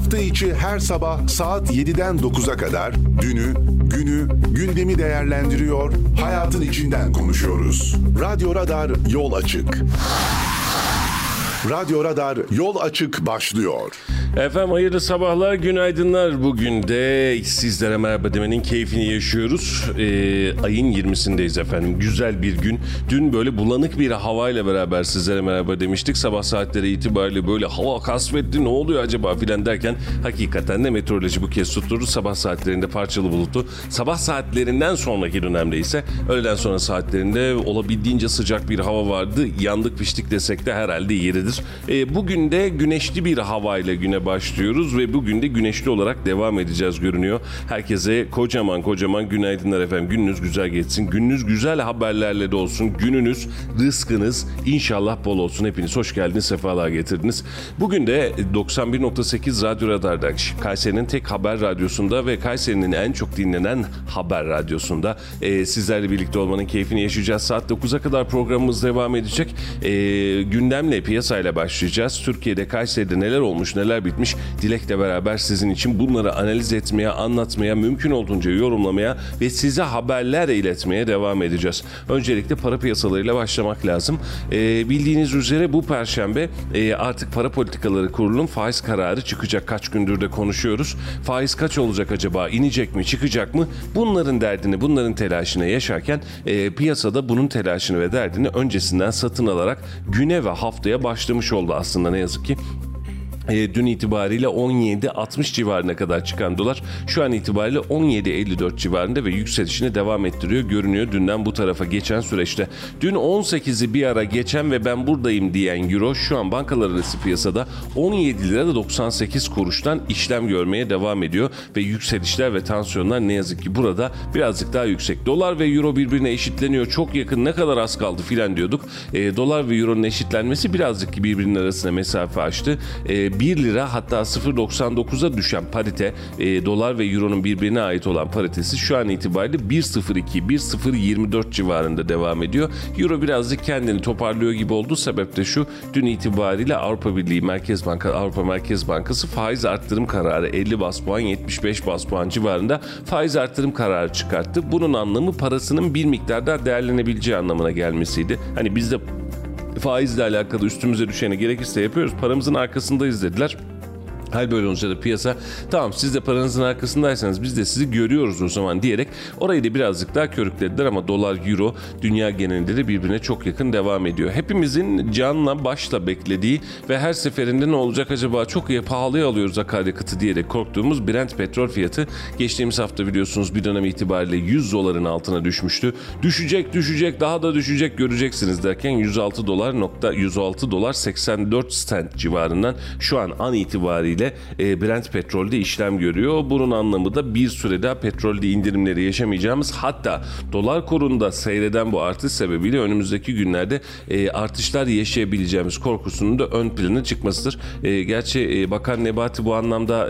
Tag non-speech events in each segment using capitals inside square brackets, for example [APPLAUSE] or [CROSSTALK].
Hafta içi her sabah saat 7'den 9'a kadar dünü, günü, gündemi değerlendiriyor, hayatın içinden konuşuyoruz. Radyo Radar yol açık. Radyo Radar yol açık başlıyor. Efendim hayırlı sabahlar, günaydınlar. Bugün de sizlere merhaba demenin keyfini yaşıyoruz. Ee, ayın 20'sindeyiz efendim. Güzel bir gün. Dün böyle bulanık bir havayla beraber sizlere merhaba demiştik. Sabah saatleri itibariyle böyle hava kasvetli ne oluyor acaba filan derken hakikaten de meteoroloji bu kez tutturdu. Sabah saatlerinde parçalı bulutlu. Sabah saatlerinden sonraki dönemde ise öğleden sonra saatlerinde olabildiğince sıcak bir hava vardı. Yandık piştik desek de herhalde yeridir. Ee, bugün de güneşli bir havayla güne başlıyoruz ve bugün de güneşli olarak devam edeceğiz görünüyor. Herkese kocaman kocaman günaydınlar efendim. Gününüz güzel geçsin. Gününüz güzel haberlerle de olsun. Gününüz, rızkınız inşallah bol olsun. Hepiniz hoş geldiniz, sefalar getirdiniz. Bugün de 91.8 Radyo Radar'da Kayseri'nin tek haber radyosunda ve Kayseri'nin en çok dinlenen haber radyosunda e, sizlerle birlikte olmanın keyfini yaşayacağız. Saat 9'a kadar programımız devam edecek. E, gündemle, piyasayla başlayacağız. Türkiye'de, Kayseri'de neler olmuş, neler bitmiş Dilek'le beraber sizin için bunları analiz etmeye, anlatmaya, mümkün olduğunca yorumlamaya ve size haberler iletmeye devam edeceğiz. Öncelikle para piyasalarıyla başlamak lazım. E, bildiğiniz üzere bu perşembe e, artık para politikaları kurulunun faiz kararı çıkacak. Kaç gündür de konuşuyoruz. Faiz kaç olacak acaba? İnecek mi? Çıkacak mı? Bunların derdini, bunların telaşını yaşarken e, piyasada bunun telaşını ve derdini öncesinden satın alarak güne ve haftaya başlamış oldu aslında ne yazık ki e, dün itibariyle 17.60 civarına kadar çıkan dolar şu an itibariyle 17.54 civarında ve yükselişini devam ettiriyor görünüyor dünden bu tarafa geçen süreçte. Dün 18'i bir ara geçen ve ben buradayım diyen euro şu an bankalar arası piyasada 17 lira da 98 kuruştan işlem görmeye devam ediyor ve yükselişler ve tansiyonlar ne yazık ki burada birazcık daha yüksek. Dolar ve euro birbirine eşitleniyor çok yakın ne kadar az kaldı filan diyorduk. E, dolar ve euronun eşitlenmesi birazcık birbirinin arasına mesafe açtı. E, 1 lira hatta 0.99'a düşen parite e, dolar ve euronun birbirine ait olan paritesi şu an itibariyle 1.02 1.024 civarında devam ediyor. Euro birazcık kendini toparlıyor gibi oldu. Sebep de şu dün itibariyle Avrupa Birliği Merkez Banka Avrupa Merkez Bankası faiz arttırım kararı 50 bas puan 75 bas puan civarında faiz arttırım kararı çıkarttı. Bunun anlamı parasının bir miktarda değerlenebileceği anlamına gelmesiydi. Hani bizde faizle alakalı üstümüze düşeni gerekirse yapıyoruz. Paramızın arkasındayız dediler. Hal böyle olunca da piyasa tamam siz de paranızın arkasındaysanız biz de sizi görüyoruz o zaman diyerek orayı da birazcık daha körüklediler ama dolar euro dünya genelinde de birbirine çok yakın devam ediyor. Hepimizin canla başla beklediği ve her seferinde ne olacak acaba çok iyi pahalıya alıyoruz akaryakıtı diyerek korktuğumuz Brent petrol fiyatı geçtiğimiz hafta biliyorsunuz bir dönem itibariyle 100 doların altına düşmüştü. Düşecek düşecek daha da düşecek göreceksiniz derken 106 dolar nokta 106 dolar 84 cent civarından şu an an itibariyle ile e, Brent petrolde işlem görüyor. Bunun anlamı da bir süre daha petrolde indirimleri yaşamayacağımız hatta dolar kurunda seyreden bu artış sebebiyle önümüzdeki günlerde e, artışlar yaşayabileceğimiz korkusunun da ön plana çıkmasıdır. E, gerçi Bakan Nebati bu anlamda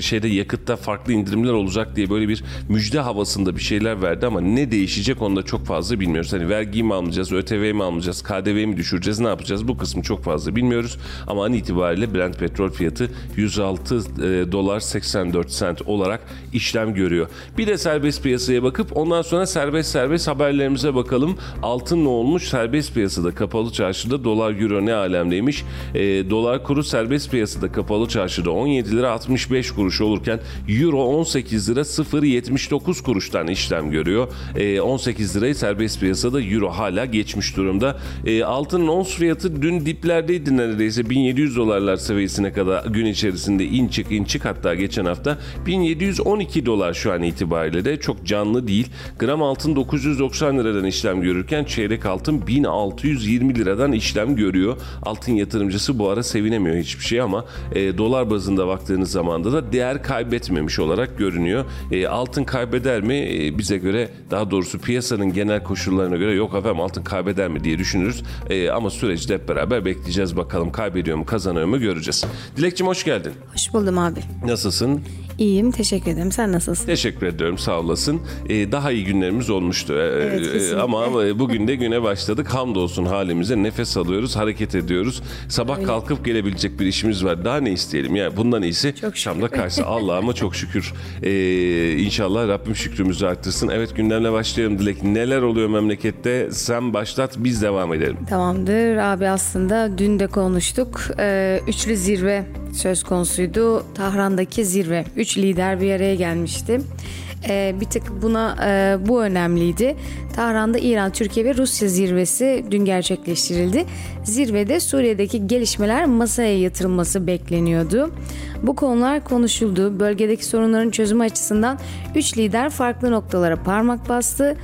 şeyde yakıtta farklı indirimler olacak diye böyle bir müjde havasında bir şeyler verdi ama ne değişecek onu da çok fazla bilmiyoruz. Hani vergi mi almayacağız, ÖTV mi almayacağız, KDV mi düşüreceğiz, ne yapacağız bu kısmı çok fazla bilmiyoruz. Ama an itibariyle Brent petrol fiyatı 100 106 e, dolar 84 sent olarak işlem görüyor. Bir de serbest piyasaya bakıp ondan sonra serbest serbest haberlerimize bakalım. Altın ne olmuş? Serbest piyasada kapalı çarşıda dolar euro ne alemdeymiş? E, dolar kuru serbest piyasada kapalı çarşıda 17 lira 65 kuruş olurken euro 18 lira 0.79 kuruştan işlem görüyor. E, 18 lirayı serbest piyasada euro hala geçmiş durumda. E, altının ons fiyatı dün diplerdeydi neredeyse 1700 dolarlar seviyesine kadar gün içerisinde içerisinde in çık in çık hatta geçen hafta 1712 dolar şu an itibariyle de çok canlı değil. Gram altın 990 liradan işlem görürken çeyrek altın 1620 liradan işlem görüyor. Altın yatırımcısı bu ara sevinemiyor hiçbir şey ama e, dolar bazında baktığınız zaman da değer kaybetmemiş olarak görünüyor. E, altın kaybeder mi? E, bize göre daha doğrusu piyasanın genel koşullarına göre yok efendim altın kaybeder mi diye düşünürüz. E, ama süreçte hep beraber bekleyeceğiz bakalım kaybediyor mu kazanıyor mu göreceğiz. Dilekçim hoş geldin. Hoş buldum abi. Nasılsın? İyiyim, teşekkür ederim. Sen nasılsın? Teşekkür ediyorum, sağ olasın. Ee, daha iyi günlerimiz olmuştu. Ee, Evet, e, kesinlikle. ama bugün de güne başladık. Hamdolsun halimize nefes alıyoruz, hareket ediyoruz. Sabah kalkıp gelebilecek bir işimiz var. Daha ne isteyelim? Yani bundan iyisi Çok şükür. Şam'da karşı. Allah'ıma çok şükür. Ee, inşallah Rabbim şükrümüzü arttırsın. Evet gündemle başlayalım Dilek. Neler oluyor memlekette? Sen başlat, biz devam edelim. Tamamdır abi aslında dün de konuştuk. Ee, üçlü zirve söz konusuydu. Tahran'daki zirve. Üç lider bir araya gelmişti. Ee, bir tık buna e, bu önemliydi. Tahran'da İran, Türkiye ve Rusya zirvesi dün gerçekleştirildi. Zirvede Suriye'deki gelişmeler masaya yatırılması bekleniyordu. Bu konular konuşuldu. Bölgedeki sorunların çözümü açısından üç lider farklı noktalara parmak bastı.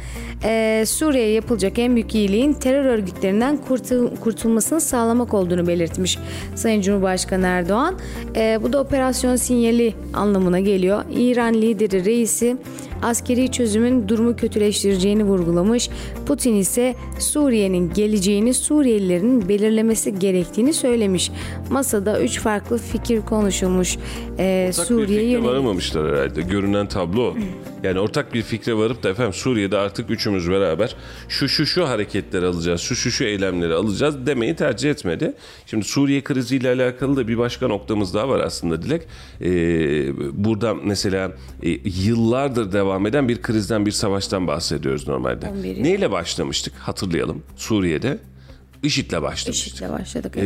Ee, Suriye'ye yapılacak en büyük iyiliğin terör örgütlerinden kurtul- kurtulmasını sağlamak olduğunu belirtmiş Sayın Cumhurbaşkanı Erdoğan. Ee, bu da operasyon sinyali anlamına geliyor. İran lideri reisi askeri çözümün durumu kötüleştireceğini vurgulamış. Putin ise Suriye'nin geleceğini Suriyelilerin belirlemesi gerektiğini söylemiş. Masada üç farklı fikir konuşulmuş. Ee, fikre yönelik- varamamışlar herhalde. Görünen tablo. [CLEARS THROAT] Yani ortak bir fikre varıp da efendim Suriye'de artık üçümüz beraber şu şu şu hareketleri alacağız, şu şu şu eylemleri alacağız demeyi tercih etmedi. Şimdi Suriye kriziyle alakalı da bir başka noktamız daha var aslında Dilek. Ee, burada mesela e, yıllardır devam eden bir krizden, bir savaştan bahsediyoruz normalde. 11 yıl. Neyle başlamıştık hatırlayalım Suriye'de. IŞİD'le başlamıştık. IŞİD'le başladık. Ee,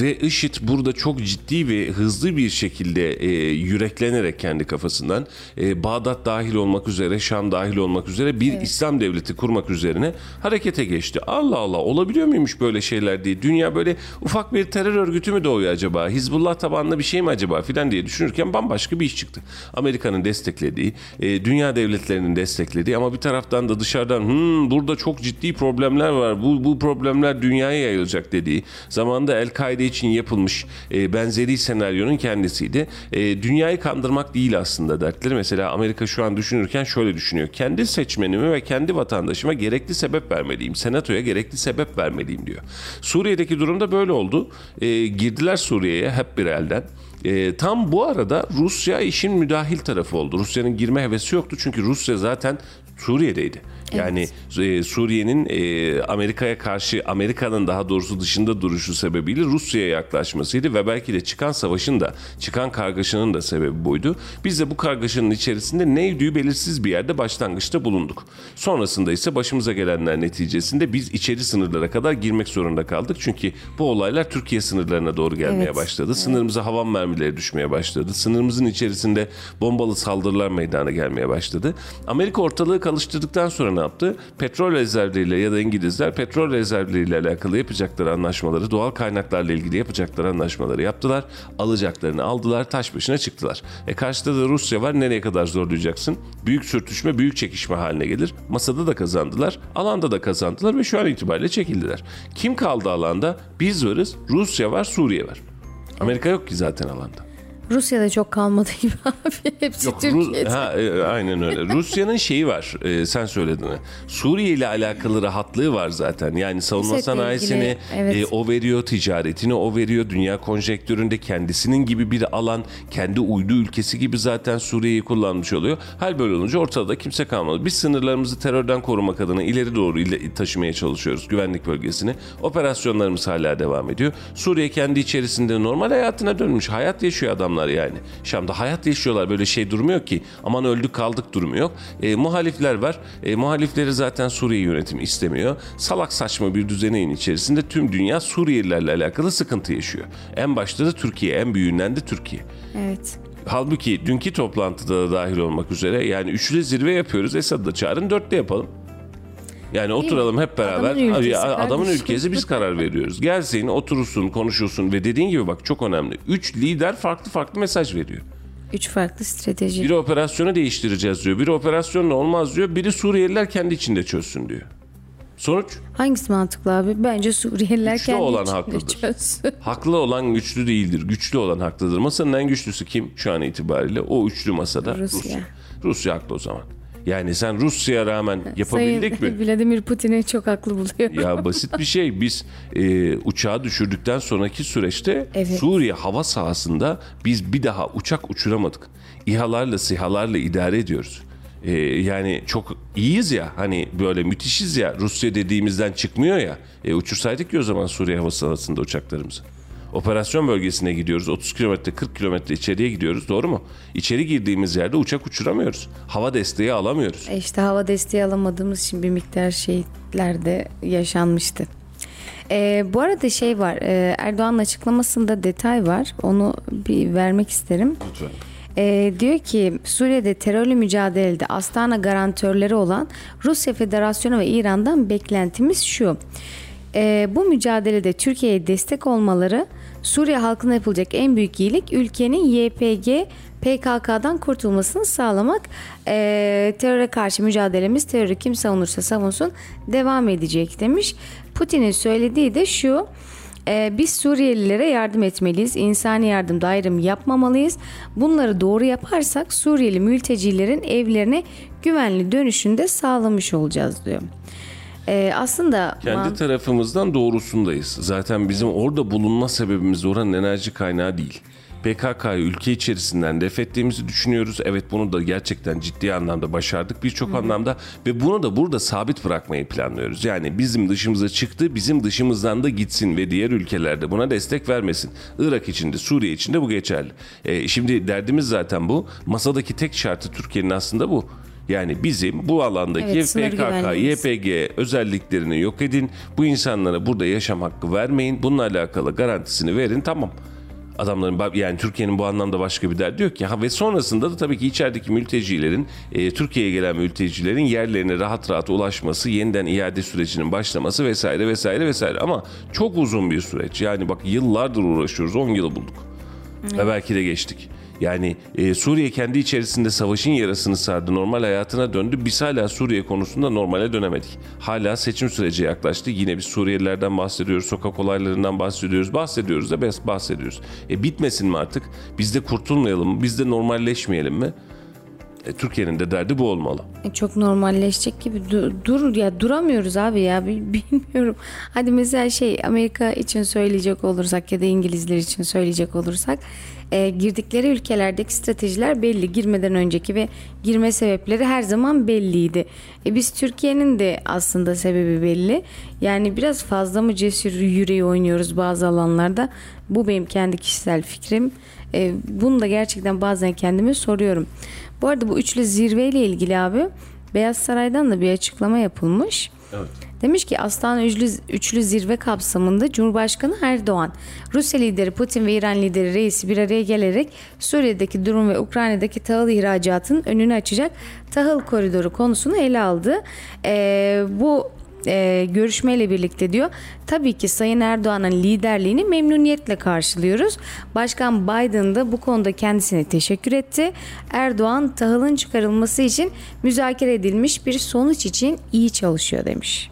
ve IŞİD burada çok ciddi ve hızlı bir şekilde e, yüreklenerek kendi kafasından e, Bağdat dahil olmak üzere, Şam dahil olmak üzere bir İslam devleti kurmak üzerine harekete geçti. Allah Allah olabiliyor muymuş böyle şeyler diye. Dünya böyle ufak bir terör örgütü mü doğuyor acaba? Hizbullah tabanlı bir şey mi acaba filan diye düşünürken bambaşka bir iş çıktı. Amerika'nın desteklediği, e, dünya devletlerinin desteklediği ama bir taraftan da dışarıdan "Hmm, burada çok ciddi problemler var. Bu bu problemler dünyaya yayılacak dediği zamanında El-Kaide için yapılmış e, benzeri senaryonun kendisiydi. E, dünyayı kandırmak değil aslında dertleri. Mesela Amerika şu an düşünürken şöyle düşünüyor. Kendi seçmenime ve kendi vatandaşıma gerekli sebep vermeliyim. Senatoya gerekli sebep vermeliyim diyor. Suriye'deki durumda böyle oldu. E, girdiler Suriye'ye hep bir elden. E, tam bu arada Rusya işin müdahil tarafı oldu. Rusya'nın girme hevesi yoktu çünkü Rusya zaten Suriye'deydi. Yani e, Suriye'nin e, Amerika'ya karşı Amerika'nın daha doğrusu dışında duruşu sebebiyle Rusya'ya yaklaşmasıydı ve belki de çıkan savaşın da çıkan kargaşanın da sebebi buydu. Biz de bu kargaşanın içerisinde neydi belirsiz bir yerde başlangıçta bulunduk. Sonrasında ise başımıza gelenler neticesinde biz içeri sınırlara kadar girmek zorunda kaldık. Çünkü bu olaylar Türkiye sınırlarına doğru gelmeye Evet. başladı. Sınırımıza havan mermileri düşmeye başladı. Sınırımızın içerisinde bombalı saldırılar meydana gelmeye başladı. Amerika ortalığı kalıştırdıktan sonra yaptı? Petrol rezervleriyle ya da İngilizler petrol rezervleriyle alakalı yapacakları anlaşmaları, doğal kaynaklarla ilgili yapacakları anlaşmaları yaptılar. Alacaklarını aldılar, taş başına çıktılar. E karşıda da Rusya var. Nereye kadar zorlayacaksın? Büyük sürtüşme, büyük çekişme haline gelir. Masada da kazandılar, alanda da kazandılar ve şu an itibariyle çekildiler. Kim kaldı alanda? Biz varız, Rusya var, Suriye var. Amerika yok ki zaten alanda. Rusya'da çok kalmadı gibi [LAUGHS] abi. Hepsi Yok Rus- Türkiye'de. ha, e, aynen öyle. [LAUGHS] Rusya'nın şeyi var. e, sen söyledin. Suriye ile alakalı rahatlığı var zaten. Yani savunma Esed'le sanayisini ilgili, evet. e, o veriyor, ticaretini o veriyor. Dünya konjektüründe kendisinin gibi bir alan, kendi uydu ülkesi gibi zaten Suriye'yi kullanmış oluyor. Hal böyle olunca ortada kimse kalmadı. Biz sınırlarımızı terörden korumak adına ileri doğru ile taşımaya çalışıyoruz güvenlik bölgesini. Operasyonlarımız hala devam ediyor. Suriye kendi içerisinde normal hayatına dönmüş. Hayat yaşıyor adamlar yani. Şam'da hayat yaşıyorlar. Böyle şey durmuyor ki. Aman öldük kaldık durumu yok. E, muhalifler var. E, muhalifleri zaten Suriye yönetimi istemiyor. Salak saçma bir düzeneğin içerisinde tüm dünya Suriyelilerle alakalı sıkıntı yaşıyor. En başta da Türkiye. En büyüğünden de Türkiye. Evet. Halbuki dünkü toplantıda da dahil olmak üzere yani üçlü zirve yapıyoruz. Esad'ı da çağırın dörtte yapalım. Yani oturalım hep beraber. Adamın ülkesi adamın kardeşim. ülkesi biz karar veriyoruz. Gelsin, oturursun, konuşursun ve dediğin gibi bak çok önemli. Üç lider farklı farklı mesaj veriyor. Üç farklı strateji. Biri operasyonu değiştireceğiz diyor. Biri operasyonla olmaz diyor. Biri Suriyeliler kendi içinde çözsün diyor. Sonuç Hangisi mantıklı abi? Bence Suriyeliler Güçlü kendi olan haklıdır. çözsün. [LAUGHS] haklı olan güçlü değildir. Güçlü olan haklıdır. Masanın en güçlüsü kim şu an itibariyle? O üçlü masada Rusya. Rusya. Rusya haklı o zaman. Yani sen Rusya'ya rağmen yapabildik Sayın mi? [LAUGHS] Vladimir Putin'i çok haklı buluyor. Ya basit bir şey. Biz e, uçağı düşürdükten sonraki süreçte Evet. Suriye hava sahasında biz bir daha uçak uçuramadık. İHA'larla SİHA'larla idare ediyoruz. E, yani çok iyiyiz ya hani böyle müthişiz ya Rusya dediğimizden çıkmıyor ya. E, uçursaydık ya o zaman Suriye hava sahasında uçaklarımızı. Operasyon bölgesine gidiyoruz. 30 kilometre 40 kilometre içeriye gidiyoruz doğru mu? İçeri girdiğimiz yerde uçak uçuramıyoruz. Hava desteği alamıyoruz. E İşte hava desteği alamadığımız için bir miktar şeyler de yaşanmıştı. E, bu arada şey var e, Erdoğan'ın açıklamasında detay var onu bir vermek isterim. Lütfen. E, diyor ki Suriye'de terörle mücadelede Astana garantörleri olan Rusya Federasyonu ve İran'dan beklentimiz şu. E, bu mücadelede Türkiye'ye destek olmaları Suriye halkına yapılacak en büyük iyilik ülkenin YPG PKK'dan kurtulmasını sağlamak. E, teröre karşı mücadelemiz terörü kim savunursa savunsun devam edecek demiş. Putin'in söylediği de şu. Ee, biz Suriyelilere yardım etmeliyiz. İnsani yardım ayrım yapmamalıyız. Bunları doğru yaparsak Suriyeli mültecilerin evlerine güvenli dönüşünde sağlamış olacağız diyor. Ee, aslında Kendi man- tarafımızdan doğrusundayız. Zaten bizim orada bulunma sebebimiz oranın enerji kaynağı değil. PKK'yı ülke içerisinden def ettiğimizi düşünüyoruz. Evet bunu da gerçekten ciddi anlamda başardık birçok anlamda ve bunu da burada sabit bırakmayı planlıyoruz. Yani bizim dışımıza çıktı, bizim dışımızdan da gitsin ve diğer ülkelerde buna destek vermesin. Irak içinde, Suriye içinde bu geçerli. E, şimdi derdimiz zaten bu. Masadaki tek şartı Türkiye'nin aslında bu. Yani bizim bu alandaki Evet, PKK. YPG özelliklerini yok edin. Bu insanlara burada yaşam hakkı vermeyin. Bununla alakalı garantisini verin. Tamam. Adamların yani Türkiye'nin bu anlamda başka bir derdi yok ki. Ha ve sonrasında da tabii ki içerideki mültecilerin, e, Türkiye'ye gelen mültecilerin yerlerine rahat rahat ulaşması, yeniden iade sürecinin başlaması vesaire vesaire vesaire. Ama çok uzun bir süreç. Yani bak yıllardır uğraşıyoruz. 10 yılı bulduk. Ve belki de geçtik. Yani e, Suriye kendi içerisinde savaşın yarasını sardı. Normal hayatına döndü. Biz hala Suriye konusunda normale dönemedik. Hala seçim süreci yaklaştı. Yine biz Suriyelilerden bahsediyoruz. Sokak olaylarından bahsediyoruz. Bahsediyoruz da bahsediyoruz. E bitmesin mi artık? Biz de kurtulmayalım mı? Biz de normalleşmeyelim mi? E, Türkiye'nin de derdi bu olmalı. E, çok normalleşecek gibi Du- dur ya duramıyoruz abi ya Bi- [LAUGHS] bilmiyorum. Hadi mesela şey Amerika için söyleyecek olursak ya da İngilizler için söyleyecek olursak e, girdikleri ülkelerdeki stratejiler belli. Girmeden önceki ve girme sebepleri her zaman belliydi. E, biz Türkiye'nin de aslında sebebi belli. Yani biraz fazla mı cesur yüreği oynuyoruz bazı alanlarda? Bu benim kendi kişisel fikrim. E, bunu da gerçekten bazen kendime soruyorum. Bu arada bu üçlü zirveyle ilgili abi Beyaz Saray'dan da bir açıklama yapılmış. Demiş ki Astana üçlü, üçlü zirve kapsamında Cumhurbaşkanı Erdoğan, Rusya lideri Putin ve İran lideri reisi bir araya gelerek Suriye'deki durum ve Ukrayna'daki tahıl ihracatının önünü açacak tahıl koridoru konusunu ele aldı. Ee, bu e, görüşmeyle birlikte diyor tabii ki Sayın Erdoğan'ın liderliğini memnuniyetle karşılıyoruz. Başkan Biden da bu konuda kendisine teşekkür etti. Erdoğan tahılın çıkarılması için müzakere edilmiş bir sonuç için iyi çalışıyor demiş.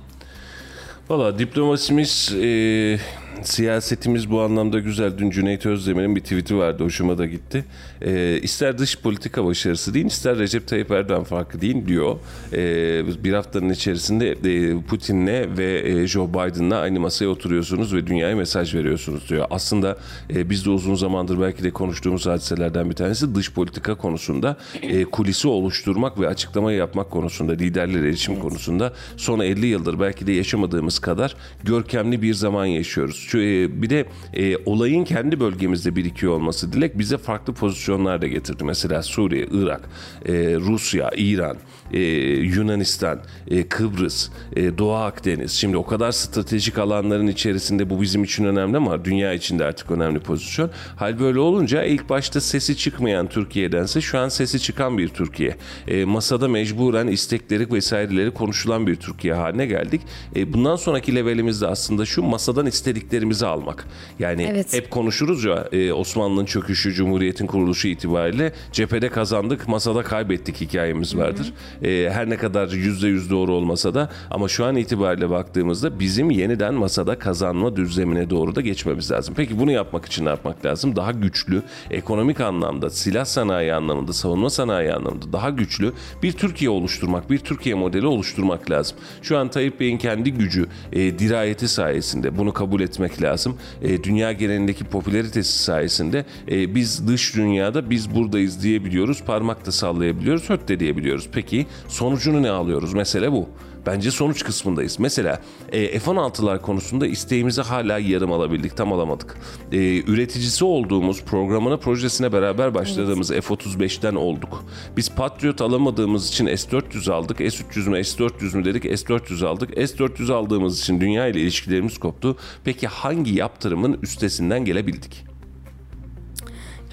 Valla diplomasimiz, e, siyasetimiz bu anlamda güzel. Dün Cüneyt Özdemir'in bir tweet'i vardı. Hoşuma da gitti. E, ister dış politika başarısı deyin, ister Recep Tayyip Erdoğan farkı deyin diyor. E, bir haftanın içerisinde e, Putin'le ve e, Joe Biden'la aynı masaya oturuyorsunuz ve dünyaya mesaj veriyorsunuz diyor. Aslında e, biz de uzun zamandır belki de konuştuğumuz hadiselerden bir tanesi dış politika konusunda e, kulisi oluşturmak ve açıklama yapmak konusunda, liderler iletişim konusunda son 50 yıldır belki de yaşamadığımız kadar görkemli bir zaman yaşıyoruz. E, bir de e, olayın kendi bölgemizde birikiyor olması Dilek bize farklı pozisyonlar da getirdi. Mesela Suriye, Irak, e, Rusya, İran, e, Yunanistan, e, Kıbrıs, e, Doğu Akdeniz. Şimdi o kadar stratejik alanların içerisinde bu bizim için önemli ama dünya için de artık önemli pozisyon. Hal böyle olunca ilk başta sesi çıkmayan Türkiye'dense şu an sesi çıkan bir Türkiye. E, masada mecburen istekleri vesaireleri konuşulan bir Türkiye haline geldik. E, bundan sonraki levelimizde aslında şu masadan istedikleri istediklerimizi almak. Yani Evet. hep konuşuruz ya e, Osmanlı'nın çöküşü, Cumhuriyet'in kuruluşu itibariyle cephede kazandık, masada kaybettik hikayemiz vardır. E, her ne kadar yüzde yüz doğru olmasa da ama şu an itibariyle baktığımızda bizim yeniden masada kazanma düzlemine doğru da geçmemiz lazım. Peki bunu yapmak için ne yapmak lazım? Daha güçlü, ekonomik anlamda, silah sanayi anlamında, savunma sanayi anlamında daha güçlü bir Türkiye oluşturmak, bir Türkiye modeli oluşturmak lazım. Şu an Tayyip Bey'in kendi gücü, e, dirayeti sayesinde bunu kabul etmek lazım. E, dünya genelindeki popülaritesi sayesinde e, biz dış dünyada biz buradayız diyebiliyoruz, parmak da sallayabiliyoruz, höt de diyebiliyoruz. Peki sonucunu ne alıyoruz? Mesele bu. Bence sonuç kısmındayız. Mesela e, F-16'lar konusunda isteğimizi hala yarım alabildik, tam alamadık. E, üreticisi olduğumuz programına, projesine beraber başladığımız F-35'ten olduk. Biz Patriot alamadığımız için S-400 aldık. S-300 mü, S-400 mü dedik, S-400 aldık. S-400 aldığımız için dünya ile ilişkilerimiz koptu. Peki hangi yaptırımın üstesinden gelebildik?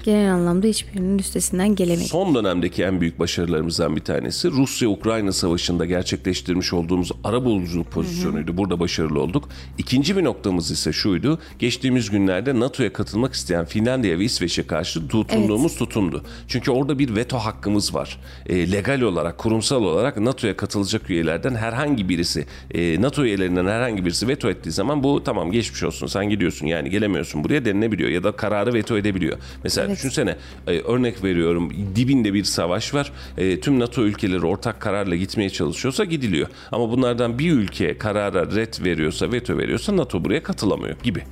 Genel anlamda hiçbirinin üstesinden gelemedik. Son dönemdeki en büyük başarılarımızdan bir tanesi Rusya-Ukrayna savaşında gerçekleştirmiş olduğumuz ara buluculuk pozisyonuydu. Burada başarılı olduk. İkinci bir noktamız ise şuydu. Geçtiğimiz günlerde NATO'ya katılmak isteyen Finlandiya ve İsveç'e karşı tutunduğumuz tutumdu. Çünkü orada bir veto hakkımız var. E, legal olarak, kurumsal olarak NATO'ya katılacak üyelerden herhangi birisi, e, NATO üyelerinden herhangi birisi veto ettiği zaman bu tamam geçmiş olsun sen gidiyorsun yani gelemiyorsun buraya denilebiliyor ya da kararı veto edebiliyor. Mesela düşünsene e, örnek veriyorum dibinde bir savaş var. E, tüm NATO ülkeleri ortak kararla gitmeye çalışıyorsa gidiliyor. Ama bunlardan bir ülke karara red veriyorsa, veto veriyorsa NATO buraya katılamıyor gibi.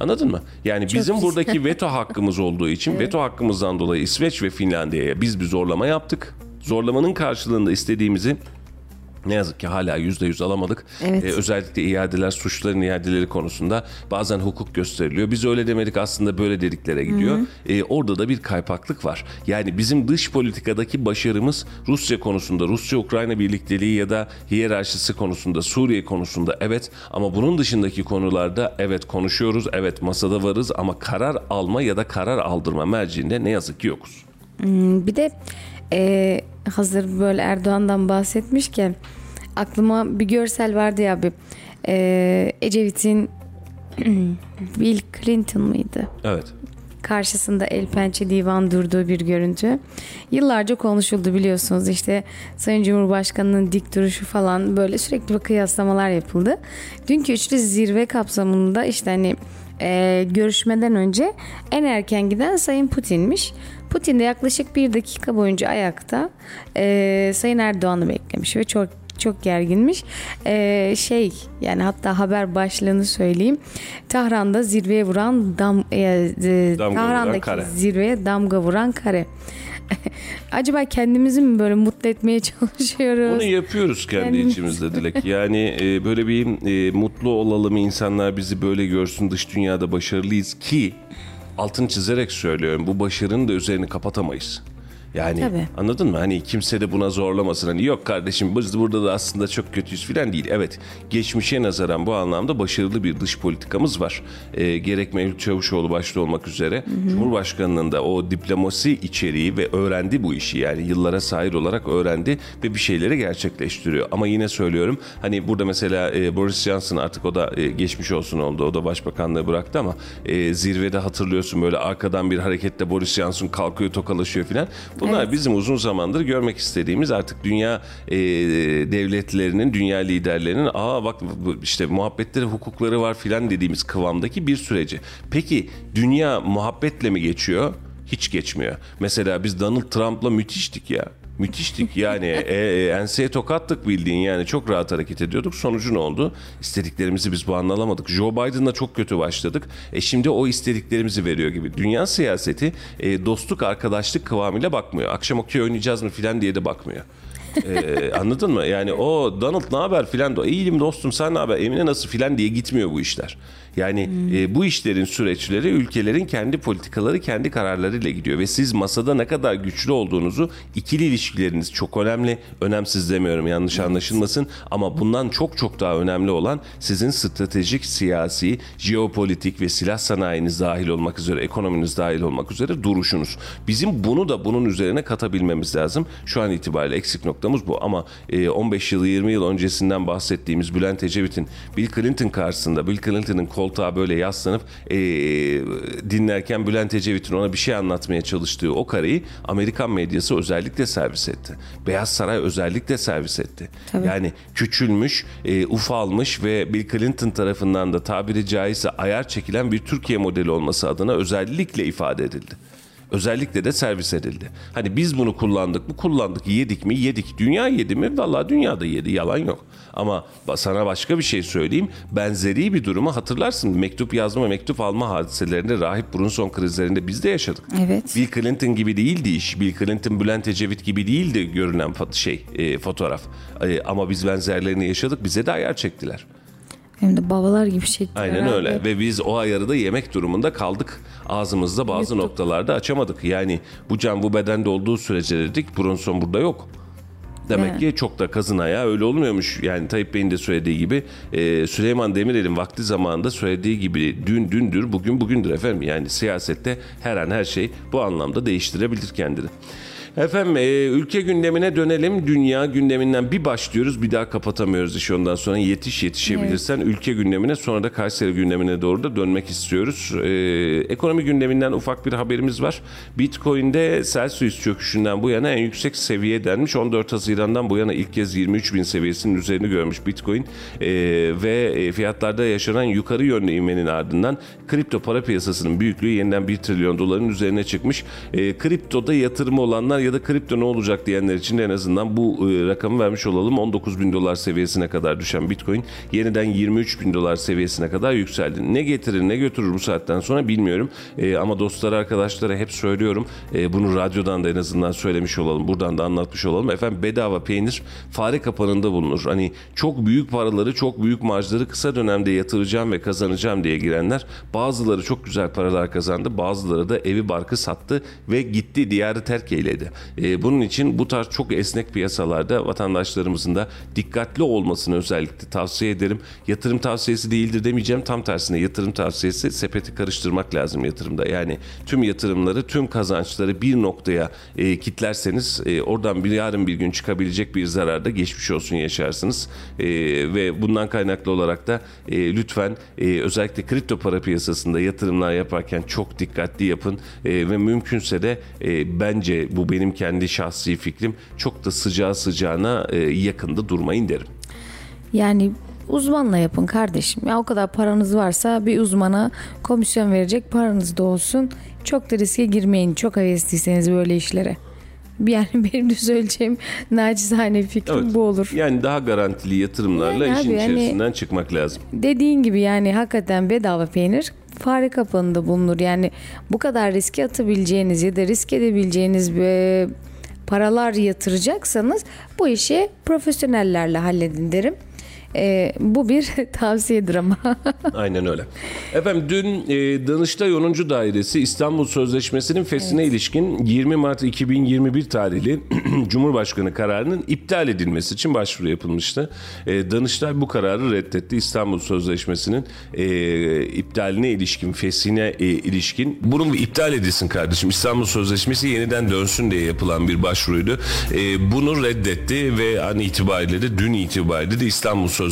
Anladın mı? Yani bizim güzel. buradaki [LAUGHS] veto hakkımız olduğu için veto hakkımızdan dolayı İsveç ve Finlandiya'ya biz bir zorlama yaptık. Zorlamanın karşılığında istediğimizi ne yazık ki hala yüzde yüz alamadık. Evet. Ee, özellikle iadeler, suçların iadeleri konusunda bazen hukuk gösteriliyor. Biz öyle demedik aslında böyle dediklere gidiyor. Ee, orada da bir kaypaklık var. Yani bizim dış politikadaki başarımız Rusya konusunda, Rusya-Ukrayna birlikteliği ya da hiyerarşisi konusunda, Suriye konusunda evet ama bunun dışındaki konularda evet konuşuyoruz, evet masada varız ama karar alma ya da karar aldırma merciinde ne yazık ki yokuz. Bir de e, hazır böyle Erdoğan'dan bahsetmişken aklıma bir görsel vardı ya abi. E, Ecevit'in [CLEARS THROAT] Bill Clinton mıydı? Evet. karşısında el pençe divan durduğu bir görüntü. Yıllarca konuşuldu biliyorsunuz işte Sayın Cumhurbaşkanı'nın dik duruşu falan böyle sürekli bir kıyaslamalar yapıldı. Dünkü üçlü zirve kapsamında işte hani e, görüşmeden önce en erken giden Sayın Putin'miş. Putin de yaklaşık bir dakika boyunca ayakta e, Sayın Erdoğan'ı beklemiş ve çok çok gerginmiş. Ee, şey yani hatta haber başlığını söyleyeyim. Tahran'da zirveye vuran dam e, e, Damga vuran Tahran'daki kare. zirveye damga vuran kare. [LAUGHS] Acaba kendimizi mi böyle mutlu etmeye [LAUGHS] çalışıyoruz? Onu yapıyoruz kendi Kendimiz- içimizde Dilek. [LAUGHS] Yani e, böyle bir e, mutlu olalım, insanlar bizi böyle görsün, dış dünyada başarılıyız ki altını çizerek söylüyorum bu başarının da üzerini kapatamayız. Yani Tabii. anladın mı? Hani kimse de buna zorlamasın. Hani yok kardeşim biz burada da aslında çok kötüyüz falan değil. Evet geçmişe nazaran bu anlamda başarılı bir dış politikamız var. E, gerek Mevlüt Çavuşoğlu başta olmak üzere Cumhurbaşkanının da o diplomasi içeriği ve öğrendi bu işi. Yani yıllara sahir olarak öğrendi ve bir şeyleri gerçekleştiriyor. Ama yine söylüyorum hani burada mesela e, Boris Johnson artık o da e, geçmiş olsun oldu. O da başbakanlığı bıraktı ama e, zirvede hatırlıyorsun böyle arkadan bir hareketle Boris Johnson kalkıyor tokalaşıyor filan. Bunlar Evet. bizim uzun zamandır görmek istediğimiz artık dünya e, devletlerinin, dünya liderlerinin aa bak işte muhabbetleri, hukukları var filan dediğimiz kıvamdaki bir süreci. Peki dünya muhabbetle mi geçiyor? Hiç geçmiyor. Mesela biz Donald Trump'la müthiştik ya. Müthiştik yani e, e, enseye tokattık bildiğin yani çok rahat hareket ediyorduk. Sonucu ne oldu? İstediklerimizi biz bu alamadık. Joe Biden'la çok kötü başladık. E şimdi o istediklerimizi veriyor gibi. Dünya siyaseti e, dostluk arkadaşlık kıvamıyla bakmıyor. Akşam okey oynayacağız mı filan diye de bakmıyor. Ee, [LAUGHS] anladın mı? Yani o Donald ne haber filan iyiyim dostum sen ne haber Emine nasıl filan diye gitmiyor bu işler. Yani e, bu işlerin süreçleri ülkelerin kendi politikaları kendi kararlarıyla gidiyor ve siz masada ne kadar güçlü olduğunuzu ikili ilişkileriniz çok önemli. Önemsiz demiyorum yanlış anlaşılmasın ama bundan çok çok daha önemli olan sizin stratejik, siyasi, jeopolitik ve silah sanayiniz dahil olmak üzere, ekonominiz dahil olmak üzere duruşunuz. Bizim bunu da bunun üzerine katabilmemiz lazım. Şu an itibariyle eksik noktamız bu. Ama e, 15 yıl 20 yıl öncesinden bahsettiğimiz Bülent Ecevit'in Bill Clinton karşısında Bill Clinton'ın koltuğa böyle yaslanıp e, dinlerken Bülent Ecevit'in ona bir şey anlatmaya çalıştığı o kareyi Amerikan medyası özellikle servis etti. Beyaz Saray özellikle servis etti. Tabii. Yani küçülmüş, e, ufalmış ve Bill Clinton tarafından da tabiri caizse ayar çekilen bir Türkiye modeli olması adına özellikle ifade edildi. Özellikle de servis edildi. Hani biz bunu kullandık mı? Kullandık. Yedik mi? Yedik. Dünya yedi mi? Vallahi dünya da yedi. Yalan yok. Ama sana başka bir şey söyleyeyim. Benzeri bir durumu hatırlarsın. Mektup yazma, mektup alma hadiselerinde rahip Brunson krizlerinde biz de yaşadık. Evet. Bill Clinton gibi değildi iş. Bill Clinton, Bülent Ecevit gibi değildi görünen şey e, fotoğraf. E, ama biz benzerlerini yaşadık. Bize de ayar çektiler. Hem de babalar gibi çektiler. Aynen abi. öyle ve biz o ayarı da yemek durumunda kaldık. Ağzımızda bazı Yuttuk. noktalarda açamadık. Yani bu can bu bedende olduğu sürece dedik Brunson burada yok. Demek Yani. ki çok da kazın ayağı öyle olmuyormuş. Yani Tayyip Bey'in de söylediği gibi e, Süleyman Demirel'in vakti zamanında söylediği gibi dün dündür bugün bugündür efendim. Yani siyasette her an her şey bu anlamda değiştirebilir kendini. Efendim e, ülke gündemine dönelim. Dünya gündeminden bir başlıyoruz. Bir daha kapatamıyoruz işi ondan sonra. Yetiş yetişebilirsen ülke gündemine sonra da Kayseri gündemine doğru da dönmek istiyoruz. E, ekonomi gündeminden ufak bir haberimiz var. Bitcoin'de Celsius çöküşünden bu yana en yüksek seviye denmiş. 14 Haziran'dan bu yana ilk kez 23 bin seviyesinin üzerini görmüş Bitcoin. E, ve e, fiyatlarda yaşanan yukarı yönlü ivmenin ardından kripto para piyasasının büyüklüğü yeniden 1 trilyon doların üzerine çıkmış. E, kriptoda yatırımı olanlar ya da kripto ne olacak diyenler için en azından bu e, rakamı vermiş olalım. 19 bin dolar seviyesine kadar düşen Bitcoin yeniden 23 bin dolar seviyesine kadar yükseldi. Ne getirir ne götürür bu saatten sonra bilmiyorum. E, ama dostlara arkadaşlara hep söylüyorum. E, bunu radyodan da en azından söylemiş olalım. Buradan da anlatmış olalım. Efendim bedava peynir fare kapanında bulunur. Hani çok büyük paraları çok büyük marjları kısa dönemde yatıracağım ve kazanacağım diye girenler bazıları çok güzel paralar kazandı. Bazıları da evi barkı sattı ve gitti diyarı terk eyledi. E, bunun için bu tarz çok esnek piyasalarda vatandaşlarımızın da dikkatli olmasını özellikle tavsiye ederim. Yatırım tavsiyesi değildir demeyeceğim. Tam tersine yatırım tavsiyesi sepeti karıştırmak lazım yatırımda. Yani tüm yatırımları, tüm kazançları bir noktaya e, kitlerseniz e, oradan bir yarın bir gün çıkabilecek bir zararda geçmiş olsun yaşarsınız. E, ve bundan kaynaklı olarak da e, lütfen e, özellikle kripto para piyasasında yatırımlar yaparken çok dikkatli yapın E, ve mümkünse de e, bence bu benim kendi şahsi fikrim çok da sıcağı sıcağına e, yakında durmayın derim. Yani uzmanla yapın kardeşim. Ya o kadar paranız varsa bir uzmana komisyon verecek paranız da olsun. Çok da riske girmeyin. Çok hevesliyseniz böyle işlere. Yani [LAUGHS] benim de söyleyeceğim nacizane fikrim Evet. bu olur. Yani daha garantili yatırımlarla Yani işin abi, hani- içerisinden çıkmak lazım. Dediğin gibi yani hakikaten bedava peynir fare kapanında bulunur. Yani bu kadar riske atabileceğiniz ya da risk edebileceğiniz bir paralar yatıracaksanız bu işi profesyonellerle halledin derim. Ee, bu bir [LAUGHS] tavsiyedir ama. [LAUGHS] Aynen öyle. Efendim dün e, Danıştay 10. Dairesi İstanbul Sözleşmesi'nin feshine ilişkin 20 Mart 2021 tarihli [CLEARS THROAT] Cumhurbaşkanı kararının iptal edilmesi için başvuru yapılmıştı. E, Danıştay bu kararı reddetti. İstanbul Sözleşmesi'nin e, iptaline ilişkin, feshine e, ilişkin. Bunun iptal edilsin kardeşim. İstanbul Sözleşmesi yeniden dönsün diye yapılan bir başvuruydu. E, bunu reddetti ve an itibariyle de dün itibariyle de İstanbul Sözleşmesi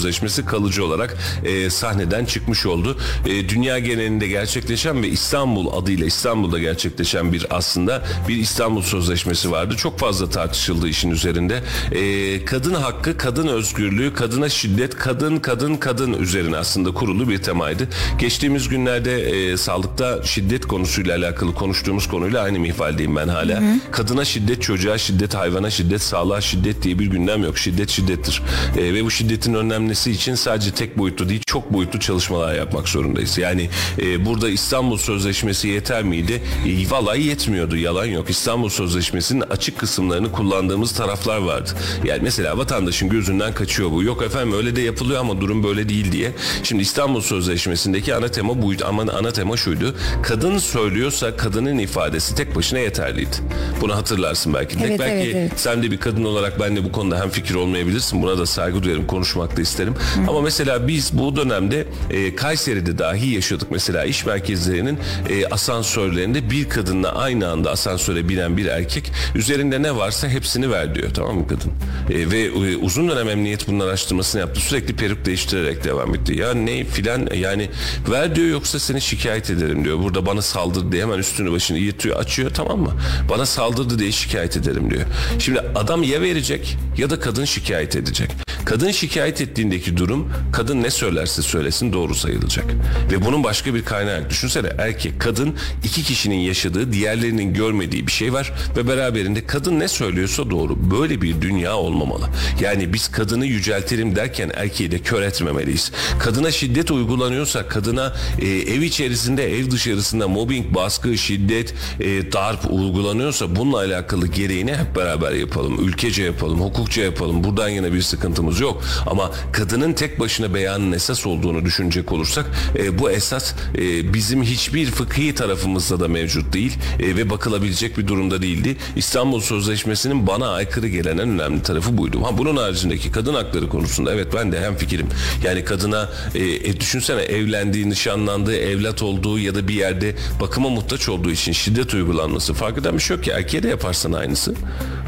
kalıcı olarak e, sahneden çıkmış oldu. E, dünya genelinde gerçekleşen ve İstanbul adıyla İstanbul'da gerçekleşen bir aslında bir İstanbul Sözleşmesi vardı. Çok fazla tartışıldı işin üzerinde. E, kadın hakkı, kadın özgürlüğü, kadına şiddet, kadın kadın kadın üzerine aslında kurulu bir temaydı. Geçtiğimiz günlerde e, sağlıkta şiddet konusuyla alakalı konuştuğumuz konuyla aynı mihvaldeyim ben hala. Kadına şiddet, çocuğa şiddet, hayvana şiddet, sağlığa şiddet diye bir gündem yok. Şiddet şiddettir. E, ve bu şiddetin önlenmesi için sadece tek boyutlu değil çok boyutlu çalışmalar yapmak zorundayız. Yani e, burada İstanbul Sözleşmesi yeter miydi? E, vallahi yetmiyordu yalan yok. İstanbul Sözleşmesi'nin açık kısımlarını kullandığımız taraflar vardı. Yani mesela vatandaşın gözünden kaçıyor bu. Yok efendim öyle de yapılıyor ama durum böyle değil diye. Şimdi İstanbul Sözleşmesi'ndeki ana tema buydu ama ana tema şuydu. Kadın söylüyorsa kadının ifadesi tek başına yeterliydi. Bunu hatırlarsın belki. Evet, belki evet, evet. sen de bir kadın olarak benle bu konuda hem fikir olmayabilirsin. Buna da saygı duyarım. Konuşmakta isterim. Hı. Ama mesela biz bu dönemde e, Kayseri'de dahi yaşadık. Mesela iş merkezlerinin e, asansörlerinde bir kadınla aynı anda asansöre binen bir erkek üzerinde ne varsa hepsini ver diyor tamam mı kadın? E, ve e, uzun dönem emniyet bunun araştırmasını yaptı. Sürekli peruk değiştirerek devam etti. Ya ne filan yani ver diyor yoksa seni şikayet ederim diyor. Burada bana saldırdı diye hemen üstünü başını yırtıyor açıyor tamam mı? Bana saldırdı diye şikayet ederim diyor. Şimdi adam ya verecek ya da kadın şikayet edecek. Kadın şikayet ettiğindeki durum kadın ne söylerse söylesin doğru sayılacak. Ve bunun başka bir kaynağı düşünsene erkek kadın iki kişinin yaşadığı diğerlerinin görmediği bir şey var ve beraberinde kadın ne söylüyorsa doğru. Böyle bir dünya olmamalı. Yani biz kadını yüceltelim derken erkeği de kör etmemeliyiz. Kadına şiddet uygulanıyorsa kadına e, ev içerisinde ev dışarısında mobbing, baskı, şiddet, e, darp uygulanıyorsa bununla alakalı gereğini hep beraber yapalım. Ülkece yapalım, hukukça yapalım. Buradan yine bir sıkıntımız yok. Ama kadının tek başına beyanın esas olduğunu düşünecek olursak e, bu esas e, bizim hiçbir fıkhi tarafımızda da mevcut değil e, ve bakılabilecek bir durumda değildi. İstanbul Sözleşmesi'nin bana aykırı gelen en önemli tarafı buydu. Ha bunun haricindeki kadın hakları konusunda evet ben de hem fikrim. Yani kadına e, e, düşünsene evlendiği, nişanlandığı, evlat olduğu ya da bir yerde bakıma muhtaç olduğu için şiddet uygulanması fark eden bir şey yok ki. Erkeğe de yaparsan aynısı.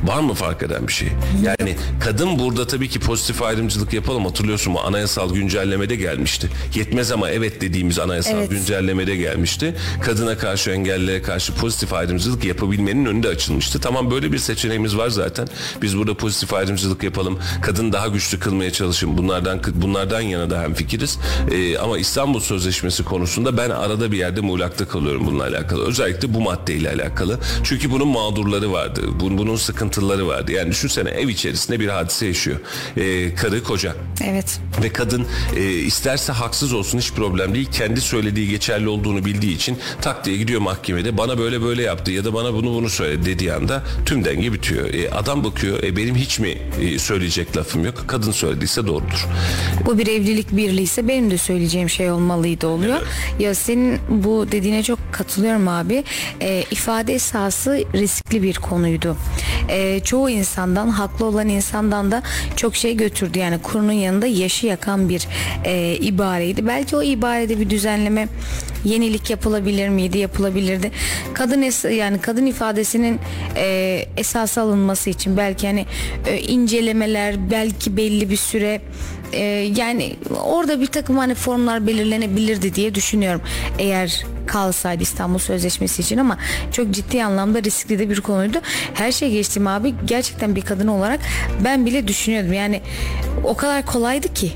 Var mı fark eden bir şey? Yani kadın burada tabii ki pozitif ayrımcılık yapalım. Hatırlıyorsun mu? Anayasal güncellemede gelmişti. Yetmez ama evet dediğimiz anayasal evet. güncellemede gelmişti. Kadına karşı engellilere karşı pozitif ayrımcılık yapabilmenin önünde açılmıştı. Tamam böyle bir seçeneğimiz var zaten. Biz burada pozitif ayrımcılık yapalım. Kadın daha güçlü kılmaya çalışın. Bunlardan bunlardan yana da hem fikiriz. Ee, ama İstanbul Sözleşmesi konusunda ben arada bir yerde muğlakta kalıyorum bununla alakalı. Özellikle bu maddeyle alakalı. Çünkü bunun mağdurları vardı. Bunun, bunun sıkıntıları vardı. Yani düşünsene ev içerisinde bir hadise yaşıyor. Ee, karı koca. Evet. Ve kadın e, isterse haksız olsun hiç problem değil. Kendi söylediği geçerli olduğunu bildiği için tak diye gidiyor mahkemede. Bana böyle böyle yaptı ya da bana bunu bunu söyledi dediği anda tüm denge bitiyor. E, adam bakıyor e, benim hiç mi e, söyleyecek lafım yok. Kadın söylediyse doğrudur. Bu bir evlilik birliği ise benim de söyleyeceğim şey olmalıydı oluyor. Evet. Ya senin bu dediğine çok katılıyorum abi. E, ifade esası riskli bir konuydu. E, çoğu insandan haklı olan insandan da çok şey götürdü. Yani kurunun yanında yaşı yakan bir e, ibareydi. Belki o ibarede bir düzenleme yenilik yapılabilir miydi? Yapılabilirdi. Kadın es yani kadın ifadesinin e, esas alınması için belki hani e, incelemeler belki belli bir süre e, yani orada bir takım hani formlar belirlenebilirdi diye düşünüyorum. Eğer kalsaydı İstanbul Sözleşmesi için ama çok ciddi anlamda riskli de bir konuydu. Her şey geçtim abi gerçekten bir kadın olarak ben bile düşünüyordum. Yani o kadar kolaydı ki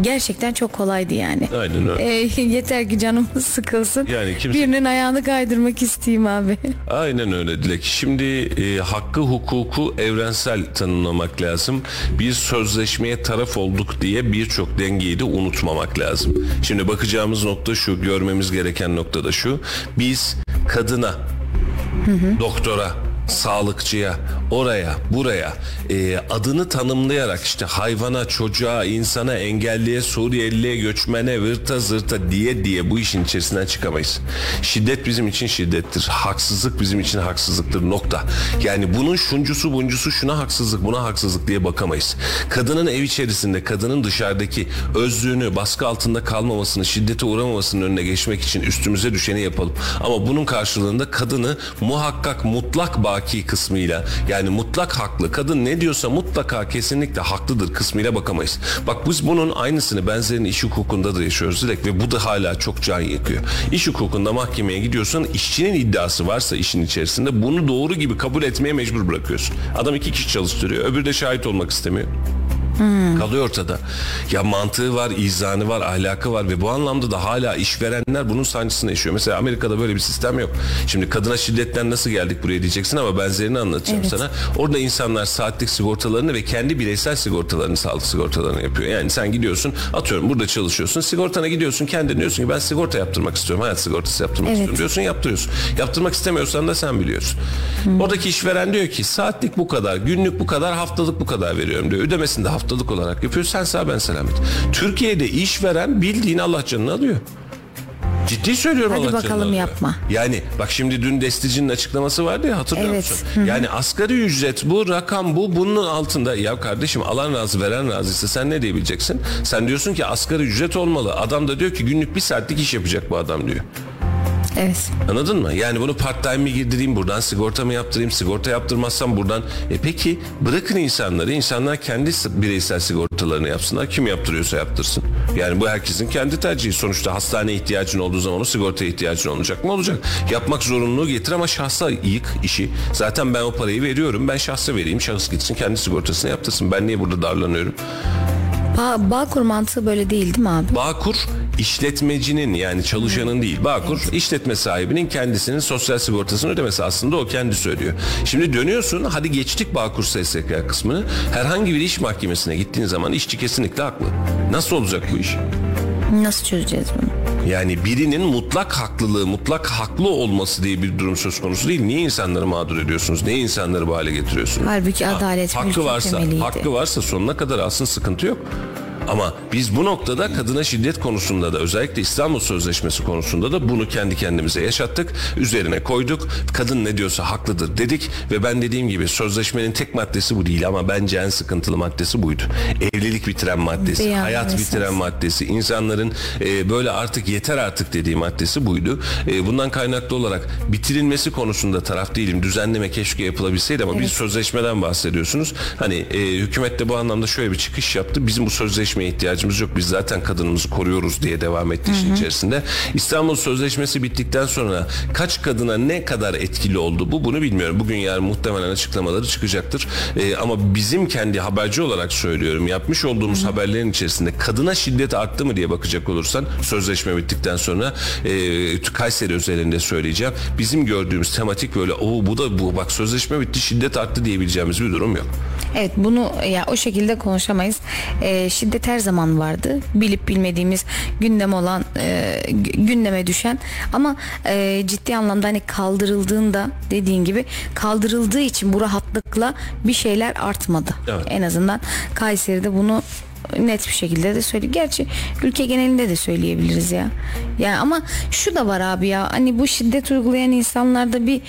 gerçekten çok kolaydı yani. Aynen öyle. E, [LAUGHS] yeter ki canımız sıkılsın. Yani kimse... Birinin ayağını kaydırmak isteyeyim abi. [LAUGHS] Aynen öyle Dilek. Şimdi e, hakkı hukuku evrensel tanımlamak lazım. Bir sözleşmeye taraf olduk diye birçok dengeyi de unutmamak lazım. Şimdi bakacağımız nokta şu, görmemiz gereken nokta da şu. Biz kadına, hı hı. doktora, sağlıkçıya, oraya, buraya e, adını tanımlayarak işte hayvana, çocuğa, insana, engelliye, Suriyeliye, göçmene, vırta zırta diye diye bu işin içerisinden çıkamayız. Şiddet bizim için şiddettir. Haksızlık bizim için haksızlıktır. Nokta. Yani bunun şuncusu buncusu şuna haksızlık, buna haksızlık diye bakamayız. Kadının ev içerisinde, kadının dışarıdaki özlüğünü, baskı altında kalmamasını, şiddete uğramamasının önüne geçmek için üstümüze düşeni yapalım. Ama bunun karşılığında kadını muhakkak mutlak baki kısmıyla yani mutlak haklı. Kadın ne diyorsa mutlaka kesinlikle haklıdır kısmıyla bakamayız. Bak biz bunun aynısını benzerini iş hukukunda da yaşıyoruz direkt ve bu da hala çok can yakıyor. İş hukukunda mahkemeye gidiyorsan işçinin iddiası varsa işin içerisinde bunu doğru gibi kabul etmeye mecbur bırakıyorsun. Adam iki kişi çalıştırıyor öbürü de şahit olmak istemiyor. Hmm. Kalıyor ortada. Ya mantığı var, izanı var, ahlakı var ve bu anlamda da hala işverenler bunun sancısını yaşıyor. Mesela Amerika'da böyle bir sistem yok. Şimdi kadına şiddetten nasıl geldik buraya diyeceksin ama benzerini anlatacağım evet. sana. Orada insanlar saatlik sigortalarını ve kendi bireysel sigortalarını, sağlık sigortalarını yapıyor. Yani sen gidiyorsun, atıyorum burada çalışıyorsun, sigortana gidiyorsun, kendin diyorsun ki ben sigorta yaptırmak istiyorum, hayat sigortası yaptırmak evet. istiyorum diyorsun, yaptırıyorsun. Yaptırmak istemiyorsan da sen biliyorsun. Hmm. Oradaki işveren diyor ki saatlik bu kadar, günlük bu kadar, haftalık bu kadar veriyorum diyor. Ödemesini de haftalık haftalık olarak yapıyor. Sen sağ ben selamet. Türkiye'de işveren bildiğin Allah canını alıyor. Ciddi söylüyorum Hadi Allah bakalım canına. yapma. Yani bak şimdi dün Destici'nin açıklaması vardı ya hatırlıyor Evet. musun? Hı hı. Yani asgari ücret bu rakam bu bunun altında. Ya kardeşim alan razı veren razıysa sen ne diyebileceksin? Sen diyorsun ki asgari ücret olmalı. Adam da diyor ki günlük bir saatlik iş yapacak bu adam diyor. Evet. Anladın mı? Yani bunu part time mi girdireyim buradan sigorta mı yaptırayım sigorta yaptırmazsam buradan. E peki bırakın insanları insanlar kendi bireysel sigortalarını yapsınlar. Kim yaptırıyorsa yaptırsın. Yani bu herkesin kendi tercihi. Sonuçta hastane ihtiyacın olduğu zaman o sigortaya ihtiyacın olacak mı? Olacak. Yapmak zorunluluğu getir ama şahsa yık işi. Zaten ben o parayı veriyorum. Ben şahsa vereyim. Şahıs gitsin kendi sigortasını yaptırsın. Ben niye burada darlanıyorum? Ba Bağkur mantığı böyle değil değil mi abi? Bağkur işletmecinin yani çalışanın değil. Bağkur işletme sahibinin kendisinin sosyal sigortasını ödemesi aslında o kendisi ödüyor. Şimdi dönüyorsun hadi geçtik Bağkur SSK kısmını. Herhangi bir iş mahkemesine gittiğin zaman işçi kesinlikle haklı. Nasıl olacak bu iş? Nasıl çözeceğiz bunu? Yani birinin mutlak haklılığı, mutlak haklı olması diye bir durum söz konusu değil. Niye insanları mağdur ediyorsunuz? Niye insanları bu hale getiriyorsunuz? Halbuki Ha, adalet hakkı mülkün varsa, temeliydi. hakkı varsa sonuna kadar alsın sıkıntı yok. Ama biz bu noktada kadına şiddet konusunda da özellikle İstanbul Sözleşmesi konusunda da bunu kendi kendimize yaşattık. Üzerine koyduk. Kadın ne diyorsa haklıdır dedik ve ben dediğim gibi sözleşmenin tek maddesi bu değil ama bence en sıkıntılı maddesi buydu. Evlilik bitiren maddesi, Beyan hayat esas. bitiren maddesi, insanların e, böyle artık yeter artık dediği maddesi buydu. E, bundan kaynaklı olarak bitirilmesi konusunda taraf değilim. Düzenleme keşke yapılabilseydi ama bir sözleşmeden bahsediyorsunuz. Hani e, hükümet de bu anlamda şöyle bir çıkış yaptı. Bizim bu sözleşmeye ihtiyacımız yok. Biz zaten kadınımızı koruyoruz diye devam etti işin içerisinde. İstanbul Sözleşmesi bittikten sonra kaç kadına ne kadar etkili oldu bu bunu bilmiyorum. Bugün yarın muhtemelen açıklamaları çıkacaktır. E, ama bizim kendi haberci olarak söylüyorum. Yapmış olduğumuz haberlerin içerisinde kadına şiddet arttı mı diye bakacak olursan sözleşme bittikten sonra e, Kayseri özelinde söyleyeceğim. Bizim gördüğümüz tematik böyle o bu da bu bak sözleşme bitti şiddet arttı diyebileceğimiz bir durum yok. Evet bunu ya o şekilde konuşamayız. Ee, şiddet her zaman vardı. Bilip bilmediğimiz gündem olan e, gü- gündeme düşen ama e, ciddi anlamda hani kaldırıldığında dediğin gibi kaldırıldığı için bu rahatlıkla bir şeyler artmadı. Evet. En azından Kayseri'de bunu net bir şekilde de söyle. Gerçi ülke genelinde de söyleyebiliriz ya. Yani ama şu da var abi ya. Hani bu şiddet uygulayan insanlarda bir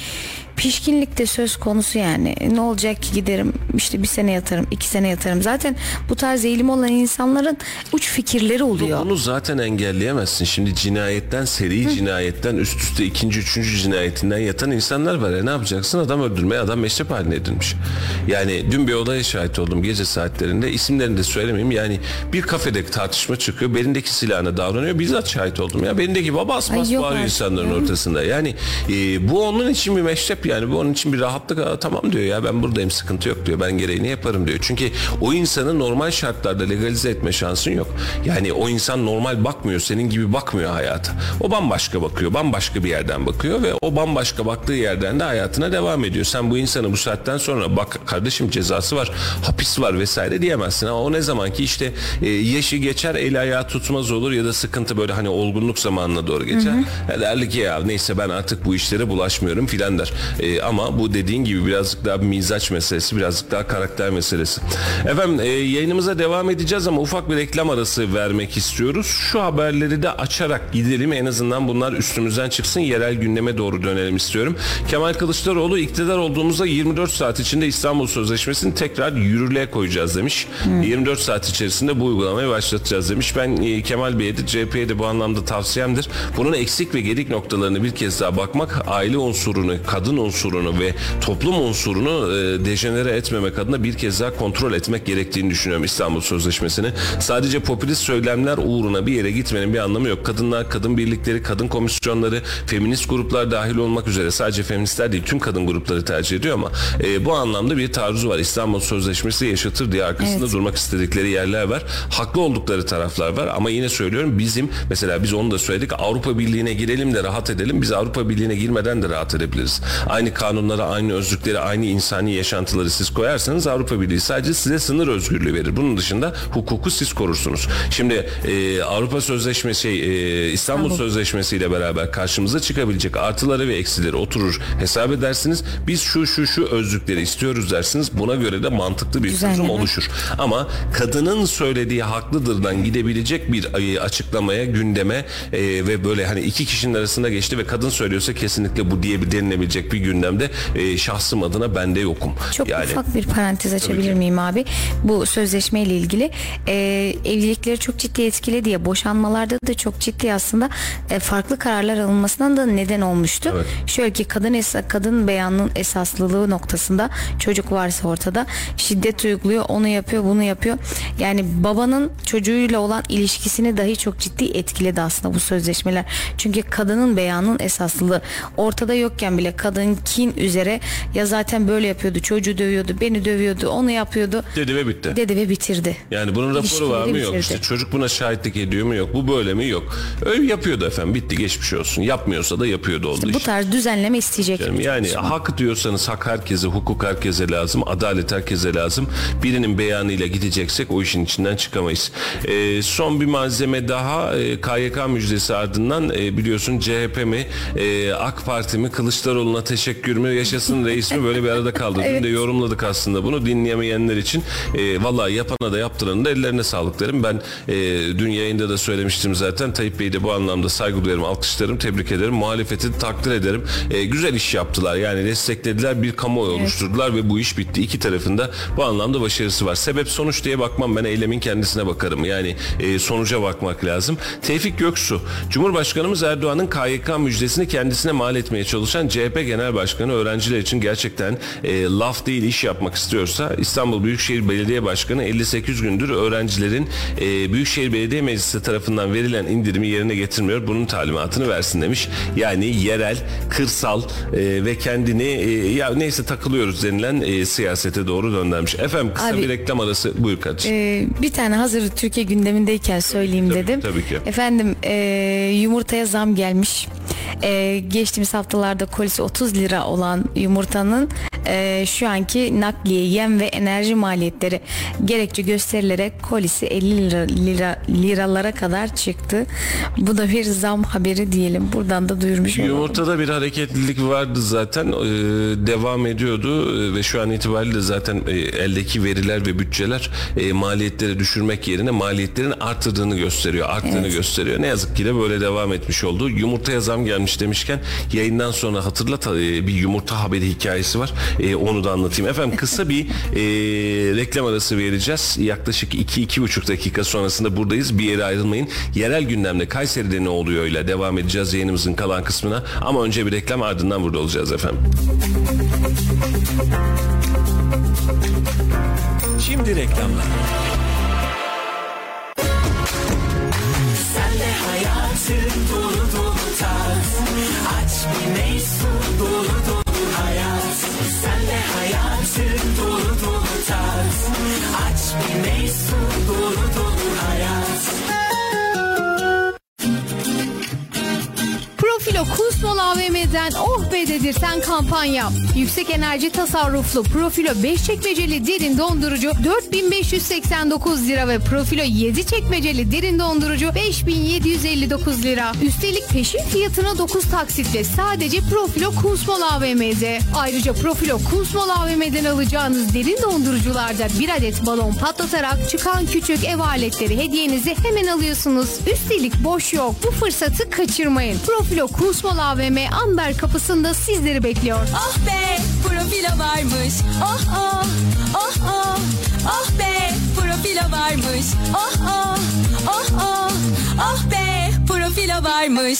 pişkinlik de söz konusu yani. Ne olacak ki giderim işte bir sene yatarım, iki sene yatarım. Zaten bu tarz eğilim olan insanların uç fikirleri oluyor. Bunu zaten engelleyemezsin. Şimdi cinayetten, seri cinayetten, üst üste ikinci, üçüncü cinayetinden yatan insanlar var. E ne yapacaksın? Adam öldürmeye adam meşrep haline edilmiş. Yani dün bir olaya şahit oldum gece saatlerinde. İsimlerini de söylemeyeyim. Yani bir kafede tartışma çıkıyor. Belindeki silahına davranıyor. Bizzat şahit oldum ya. Belindeki baba yok bağırıyor artık insanların ortasında. Yani e, bu onun için bir meşrep yani. Bu onun için bir rahatlık. Tamam diyor ya ben buradayım sıkıntı yok diyor. Ben gereğini yaparım diyor. Çünkü o insanı normal şartlarda legalize etme şansın yok. Yani o insan normal bakmıyor. Senin gibi bakmıyor hayata. O bambaşka bakıyor. Bambaşka bir yerden bakıyor ve o bambaşka baktığı yerden de hayatına devam ediyor. Sen bu insanı bu saatten sonra bak kardeşim cezası var, hapis var vesaire diyemezsin. Ama o ne zaman ki işte e, yaşı geçer, el ayağı tutmaz olur ya da sıkıntı böyle hani olgunluk zamanına doğru geçer. Ya derli ki ya neyse ben artık bu işlere bulaşmıyorum filan der. E, ama bu dediğin gibi birazcık daha bir mizaç meselesi, birazcık daha karakter meselesi. Efendim e, yayınımıza devam edeceğiz ama ufak bir reklam arası vermek istiyoruz. Şu haberleri de açarak gidelim. En azından bunlar üstümüzden çıksın. Yerel gündeme doğru dönelim istiyorum. Kemal Kılıçdaroğlu iktidar olduğumuzda 24 saat içinde İstanbul Sözleşmesi'ni tekrar yürürlüğe koyacağız demiş. 24 saat içerisinde bu uygulamayı başlatacağız demiş. Ben e, Kemal Bey'e de CHP'ye de bu anlamda tavsiyemdir. Bunun eksik ve gedik noktalarını bir kez daha bakmak, aile unsurunu, kadın unsurunu ve toplum unsurunu e, dejenere etmemek adına bir kez daha kontrol etmek gerektiğini düşünüyorum İstanbul Sözleşmesi'ni. Sadece popülist söylemler uğruna bir yere gitmenin bir anlamı yok. Kadınlar, kadın birlikleri, kadın komisyonları, feminist gruplar dahil olmak üzere sadece feministler değil tüm kadın grupları tercih ediyor ama e, bu anlamda bir taarruzu var. İstanbul Sözleşmesi yaşatır diye arkasında Evet. durmak istedikleri yerler var. Haklı oldukları taraflar var ama yine söylüyorum bizim mesela biz onu da söyledik Avrupa Birliği'ne girelim de rahat edelim. Biz Avrupa Birliği'ne girmeden de rahat edebiliriz. Aynı kanunlara, aynı özlükleri, aynı insani yaşantıları siz koyarsanız Avrupa Birliği sadece size sınır özgürlüğü verir. Bunun dışında hukuku siz korursunuz. Şimdi e, Avrupa Sözleşmesi, şey, e, İstanbul tamam. Sözleşmesi ile beraber karşımıza çıkabilecek artıları ve eksileri oturur hesap edersiniz. Biz şu şu şu özlükleri istiyoruz dersiniz. Buna göre de mantıklı bir Güzel çözüm oluşur. Ama kadının söylediği haklıdırdan gidebilecek bir e, açıklamaya, gündeme e, ve böyle hani iki kişinin arasında geçti ve kadın söylüyorsa kesinlikle bu diye bir denilebilecek bir gündemde e, şahsım adına bende yokum. Çok yani, ufak bir parantez açabilir miyim abi? Bu sözleşmeyle ilgili e, evlilikleri çok ciddi etkiledi ya boşanmalarda da çok ciddi aslında e, farklı kararlar alınmasından da neden olmuştu. Evet. Şöyle ki kadın esa, kadın beyanının esaslılığı noktasında çocuk varsa ortada şiddet uyguluyor, onu yapıyor, bunu yapıyor. Yani babanın çocuğuyla olan ilişkisini dahi çok ciddi etkiledi aslında bu sözleşmeler. Çünkü kadının beyanının esaslılığı ortada yokken bile kadın kin üzere ya zaten böyle yapıyordu, çocuğu dövüyordu, beni dövüyordu, onu yapıyordu. Dedi ve bitti. Dedi ve bitirdi. Yani bunun raporu var mı yok. İşte çocuk buna şahitlik ediyor mu yok. Bu böyle mi yok. Öyle yapıyordu efendim. Bitti geçmiş olsun. Yapmıyorsa da yapıyordu oldu işte. Bu tarz düzenleme isteyecek. Yani, yani hak diyorsanız hak herkese, hukuk herkese lazım. Adalet herkese lazım. Birinin beyanıyla gideceksek o işin içinden çıkamayız. E, son bir malzeme daha e, KYK müjdesi ardından e, biliyorsun CHP mi e, AK Parti mi Kılıçdaroğlu'na teşekkür mü yaşasın reis mi böyle bir arada kaldı. evet. Dün de yorumladık aslında bunu dinleyemeyenler için. E, vallahi yapana da yaptıranın da ellerine sağlık derim. Ben e, dün yayında da söylemiştim zaten. Tayyip Bey'i de bu anlamda saygı duyarım, alkışlarım, tebrik ederim. Muhalefeti takdir ederim. E, güzel iş yaptılar. Yani desteklediler, bir kamuoyu evet. oluşturdular ve bu iş bitti. İki tarafında bu anlamda başarısı var. Sebep sonuç diye bakmam ben eylemin kendisine bakarım. Yani e, sonuca bakmak lazım. Tevfik Göksu, Cumhurbaşkanımız Erdoğan'ın KYK müjdesini kendisine mal etmeye çalışan CHP Genel Başkanı öğrenciler için gerçekten e, laf değil iş yapmak istiyorsa İstanbul Büyükşehir Belediye Başkanı 58 gündür öğrencilerin e, Büyükşehir Belediye Meclisi tarafından verilen indirimi yerine getirmiyor. Bunun talimatını versin demiş. Yani yerel, kırsal e, ve kendini e, ya neyse takılıyoruz denilen e, siyasete doğru döndürmüş. Efendim kısa Abi, bir reklam arası buyur kardeşim. E, bir tane hazır Türkiye gündemindeyken söyleyeyim tabii, dedim. Tabii ki. Efendim e, yumurtaya zam gelmiş. E, geçtiğimiz haftalarda kolisi 30 lira olan yumurtanın e, şu anki nakliye, yem ve enerji maliyetleri gerekçe gösterilerek kolisi 50 lira, lira liralara kadar çıktı. Bu da bir zam haberi diyelim. Buradan da duyurmuş olalım. Yumurtada bir hareketlilik vardı zaten. Ee, devam ediyordu ee, ve şu an itibariyle zaten e, eldeki veriler ve bütçeler e, maliyetleri düşürmek yerine maliyetlerin artırdığını gösteriyor, arttığını evet. gösteriyor. Ne yazık ki de böyle devam etmiş oldu. Yumurtaya zam gelmiş demişken yayından sonra hatırlat e, bir yumurta haberi hikayesi var. E, onu da anlatayım. Efendim kısa bir e, reklam arası vereceğiz. Yaklaşık 2-2,5 dakika sonrasında buradayız. Bir yere ayrılmayın. Yerel gündemde Kayseri'de ne oluyor ile devam edeceğiz yayınımızın kalan kısmına. Ama önce bir reklam ardından burada olacağız efendim. Şimdi reklamlar. Sen de hayatın dolu dolu tarz. Aç bir dolu dolu sen de hayatın dolu dolu tarz Aç bir mevsim dolu dolu Profilo Kusmol AVM'den oh be dedirten kampanya. Yüksek enerji tasarruflu Profilo 5 çekmeceli derin dondurucu 4589 lira ve Profilo 7 çekmeceli derin dondurucu 5759 lira. Üstelik peşin fiyatına 9 taksitle sadece Profilo Kusmol AVM'de. Ayrıca Profilo Kusmol AVM'den alacağınız derin dondurucularda bir adet balon patlatarak çıkan küçük ev aletleri hediyenizi hemen alıyorsunuz. Üstelik boş yok. Bu fırsatı kaçırmayın. Profilo Kusmol AVM Amber kapısında sizleri bekliyor. Oh be profilo varmış. Oh oh oh oh oh be profilo varmış. Oh oh oh oh oh be profilo varmış.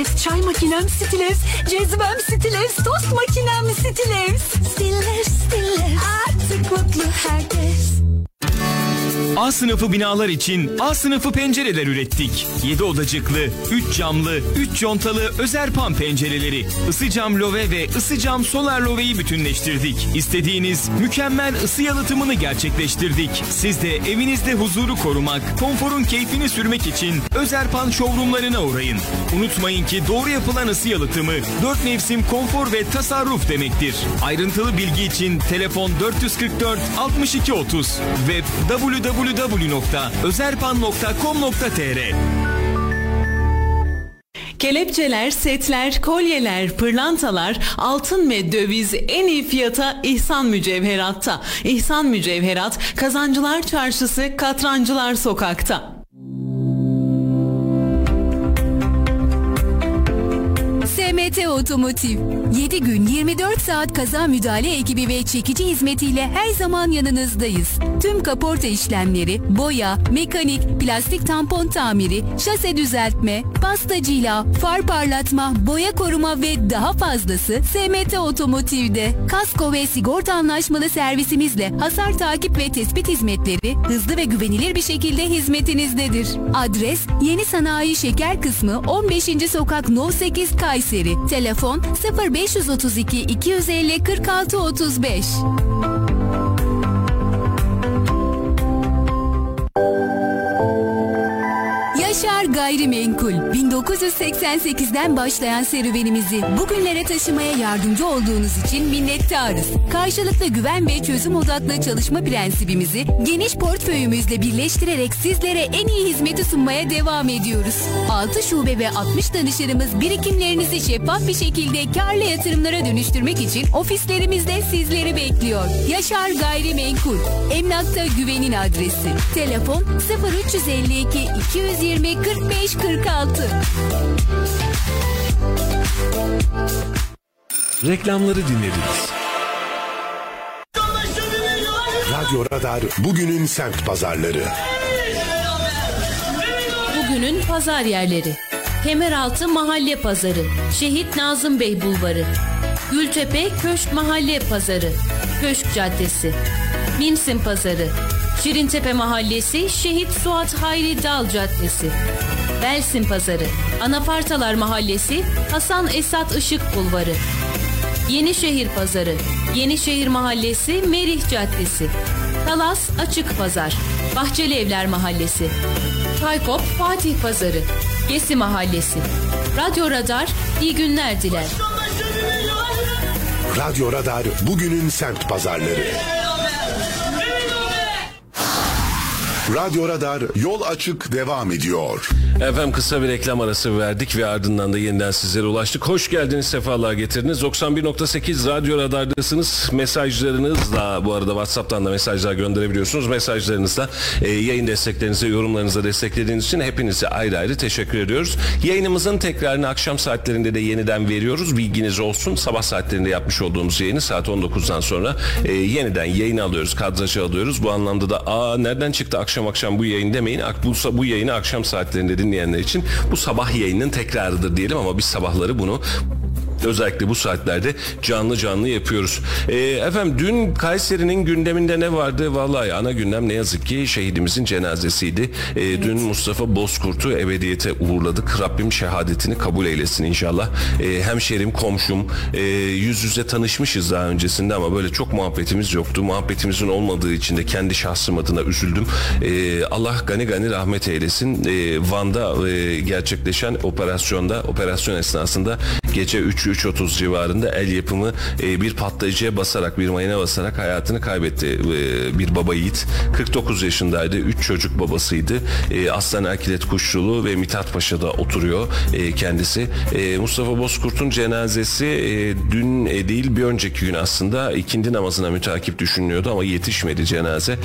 Stilevs Çay makinem Stilevs, cezvem Stilevs, tost makinem Stilevs. Stilevs, Stilevs. Artık mutlu herkes. A sınıfı binalar için A sınıfı pencereler ürettik. 7 odacıklı, 3 camlı, 3 contalı Özerpan pencereleri. Isı cam love ve ısı cam solar loveyi bütünleştirdik. İstediğiniz mükemmel ısı yalıtımını gerçekleştirdik. Siz de evinizde huzuru korumak, konforun keyfini sürmek için Özerpan showroomlarına uğrayın. Unutmayın ki doğru yapılan ısı yalıtımı 4 mevsim konfor ve tasarruf demektir. Ayrıntılı bilgi için telefon 444 62 30 ve www.özerpan.com.tr Kelepçeler, setler, kolyeler, pırlantalar, altın ve döviz en iyi fiyata İhsan Mücevherat'ta. İhsan Mücevherat, Kazancılar Çarşısı, Katrancılar Sokak'ta. SMT Otomotiv 7 gün 24 saat kaza müdahale ekibi ve çekici hizmetiyle her zaman yanınızdayız. Tüm kaporta işlemleri, boya, mekanik, plastik tampon tamiri, şase düzeltme, pastacıyla, far parlatma, boya koruma ve daha fazlası SMT Otomotiv'de. Kasko ve sigorta anlaşmalı servisimizle hasar takip ve tespit hizmetleri hızlı ve güvenilir bir şekilde hizmetinizdedir. Adres Yeni Sanayi Şeker Kısmı 15. Sokak No 8 Kayseri. Telefon 0532 250 46 35. Yaşar Gayrimenkul 1988'den başlayan serüvenimizi bugünlere taşımaya yardımcı olduğunuz için minnettarız. Karşılıklı güven ve çözüm odaklı çalışma prensibimizi geniş portföyümüzle birleştirerek sizlere en iyi hizmeti sunmaya devam ediyoruz. 6 şube ve 60 danışanımız birikimlerinizi şeffaf bir şekilde karlı yatırımlara dönüştürmek için ofislerimizde sizleri bekliyor. Yaşar Gayrimenkul, emlakta güvenin adresi. Telefon 0352 220 45 46. Reklamları dinlediniz. Radyo Radar bugünün semt pazarları. Bugünün pazar yerleri. Kemeraltı Mahalle Pazarı, Şehit Nazım Bey Bulvarı, Gültepe Köşk Mahalle Pazarı, Köşk Caddesi, Minsin Pazarı, Şirintepe Mahallesi, Şehit Suat Hayri Dal Caddesi, Belsin Pazarı, Anafartalar Mahallesi, Hasan Esat Işık Bulvarı, Yenişehir Pazarı, Yenişehir Mahallesi, Merih Caddesi, Talas Açık Pazar, Bahçeli Evler Mahallesi, Çaykop Fatih Pazarı, Gesi Mahallesi, Radyo Radar iyi günler diler. Radyo Radar bugünün semt pazarları. Radyo Radar yol açık devam ediyor. Efendim kısa bir reklam arası verdik ve ardından da yeniden sizlere ulaştık. Hoş geldiniz, sefalar getirdiniz. 91.8 Radyo Radar'dasınız. Mesajlarınızla bu arada WhatsApp'tan da mesajlar gönderebiliyorsunuz. Mesajlarınızla e, yayın desteklerinize, yorumlarınıza desteklediğiniz için hepinize ayrı ayrı teşekkür ediyoruz. Yayınımızın tekrarını akşam saatlerinde de yeniden veriyoruz. Bilginiz olsun. Sabah saatlerinde yapmış olduğumuz yayını saat 19'dan sonra e, yeniden yayın alıyoruz, kadrajı alıyoruz. Bu anlamda da aa nereden çıktı akşam akşam bu yayın demeyin. Bu, bu yayını akşam saatlerinde dinleyenler için bu sabah yayının tekrarıdır diyelim ama biz sabahları bunu Özellikle bu saatlerde canlı canlı yapıyoruz. Ee, efendim dün Kayseri'nin gündeminde ne vardı? Vallahi ana gündem ne yazık ki şehidimizin cenazesiydi. Ee, Dün Mustafa Bozkurt'u ebediyete uğurladık. Rabbim şehadetini kabul eylesin inşallah. Ee, hemşerim, komşum, e, yüz yüze tanışmışız daha öncesinde ama böyle çok muhabbetimiz yoktu. Muhabbetimizin olmadığı için de kendi şahsım adına üzüldüm. Ee, Allah gani gani rahmet eylesin. Ee, Van'da e, gerçekleşen operasyonda, operasyon esnasında gece 3 3.30 civarında el yapımı e, bir patlayıcıya basarak bir mayına basarak hayatını kaybetti. E, bir baba yiğit. 49 yaşındaydı. 3 çocuk babasıydı. E, Aslan Erkilet Kuşçulu ve Mithat Paşa'da oturuyor e, kendisi. Mustafa Bozkurt'un cenazesi dün değil bir önceki gün aslında ikindi namazına mütakip düşünülüyordu ama yetişmedi cenaze.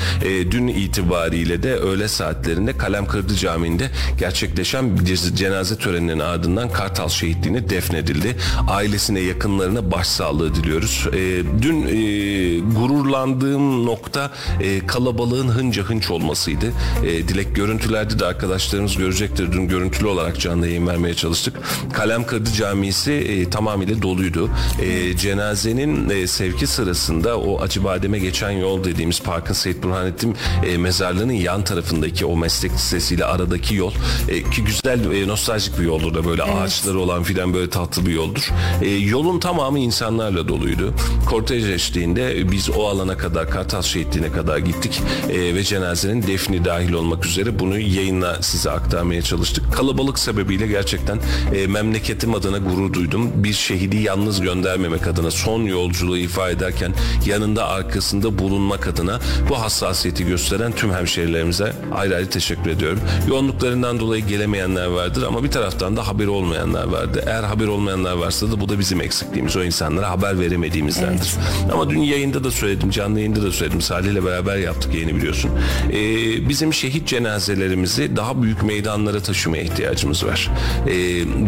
Dün itibariyle de öğle saatlerinde Kalem Kırdı Camii'nde gerçekleşen cenaze töreninin ardından Kartal şehitliğine defnedildi edildi. Ailesine, yakınlarına başsağlığı diliyoruz. E, dün e, gururlandığım nokta e, kalabalığın hınca hınç olmasıydı. E, Dilek görüntülerde de arkadaşlarımız görecektir. Dün görüntülü olarak canlı yayın vermeye çalıştık. Kalem Kırdı Camisi e, tamamıyla doluydu. E, cenazenin e, sevki sırasında o Acıbadem'e geçen yol dediğimiz Parkın Seyit Burhanettin e, mezarlığının yan tarafındaki o meslek lisesiyle aradaki yol e, ki güzel e, nostaljik bir yoldur da böyle ağaçları olan filan böyle tatlı bir yoldur. E, yolun tamamı insanlarla doluydu. Kortej eşliğinde biz o alana kadar Kartal Şehitliği'ne kadar gittik e, ve cenazenin defni dahil olmak üzere bunu yayınla size aktarmaya çalıştık. Kalabalık sebebiyle gerçekten e, memleketim adına gurur duydum. Bir şehidi yalnız göndermemek adına son yolculuğu ifa ederken yanında arkasında bulunmak adına bu hassasiyeti gösteren tüm hemşehrilerimize ayrı ayrı teşekkür ediyorum. Yoğunluklarından dolayı gelemeyenler vardır ama bir taraftan da haberi olmayanlar vardı. Eğer haber olmayanlar varsa da bu da bizim eksikliğimiz. O insanlara haber veremediğimizdendir. Ama dün yayında da söyledim, canlı yayında da söyledim. Salih ile beraber yaptık yayını biliyorsun. Ee, bizim şehit cenazelerimizi daha büyük meydanlara taşımaya ihtiyacımız var. Ee,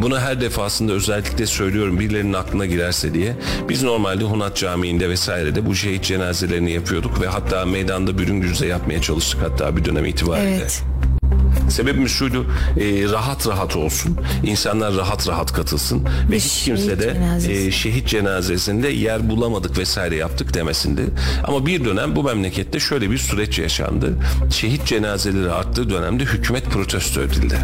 bunu her defasında özellikle söylüyorum birilerinin aklına girerse diye. Biz normalde Hunat Camii'nde vesairede bu şehit cenazelerini yapıyorduk ve hatta meydanda bürün yüzde yapmaya çalıştık hatta bir dönem itibariyle. Evet. Sebebimiz şuydu e, rahat rahat olsun insanlar rahat rahat katılsın ve hiç kimse de cenazesi. e, şehit cenazesinde yer bulamadık vesaire yaptık demesindi. Ama bir dönem bu memlekette şöyle bir süreç yaşandı. Şehit cenazeleri arttığı dönemde hükümet protesto edildi.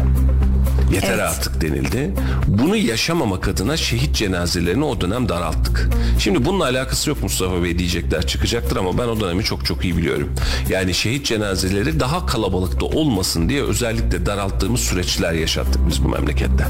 Yeter Evet. artık denildi. Bunu yaşamamak adına şehit cenazelerini o dönem daralttık. Şimdi bununla alakası yok Mustafa Bey diyecekler çıkacaktır ama ben o dönemi çok çok iyi biliyorum. Yani şehit cenazeleri daha kalabalıkta olmasın diye özellikle daralttığımız süreçler yaşattık biz bu memlekette.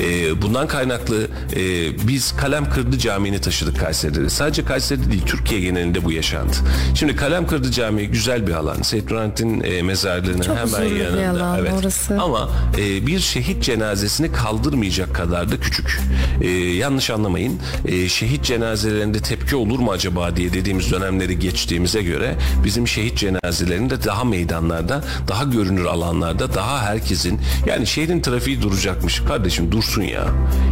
Ee, bundan kaynaklı e, biz Kalem Kırdı Camii'ni taşıdık Kayseri'de. Sadece Kayseri'de değil Türkiye genelinde bu yaşandı. Şimdi Kalem Kırdı Camii güzel bir alan. Seyit Nurhanettin e, mezarlığının Çok hemen yanında. alan evet. orası. Ama e, bir şehit cenazesini kaldırmayacak kadar da küçük. E, yanlış anlamayın. E, şehit cenazelerinde tepki olur mu acaba diye dediğimiz dönemleri geçtiğimize göre bizim şehit cenazelerinde daha meydanlarda, daha görünür alanlarda, daha herkesin yani şehrin trafiği duracakmış. Kardeşim dursun ya.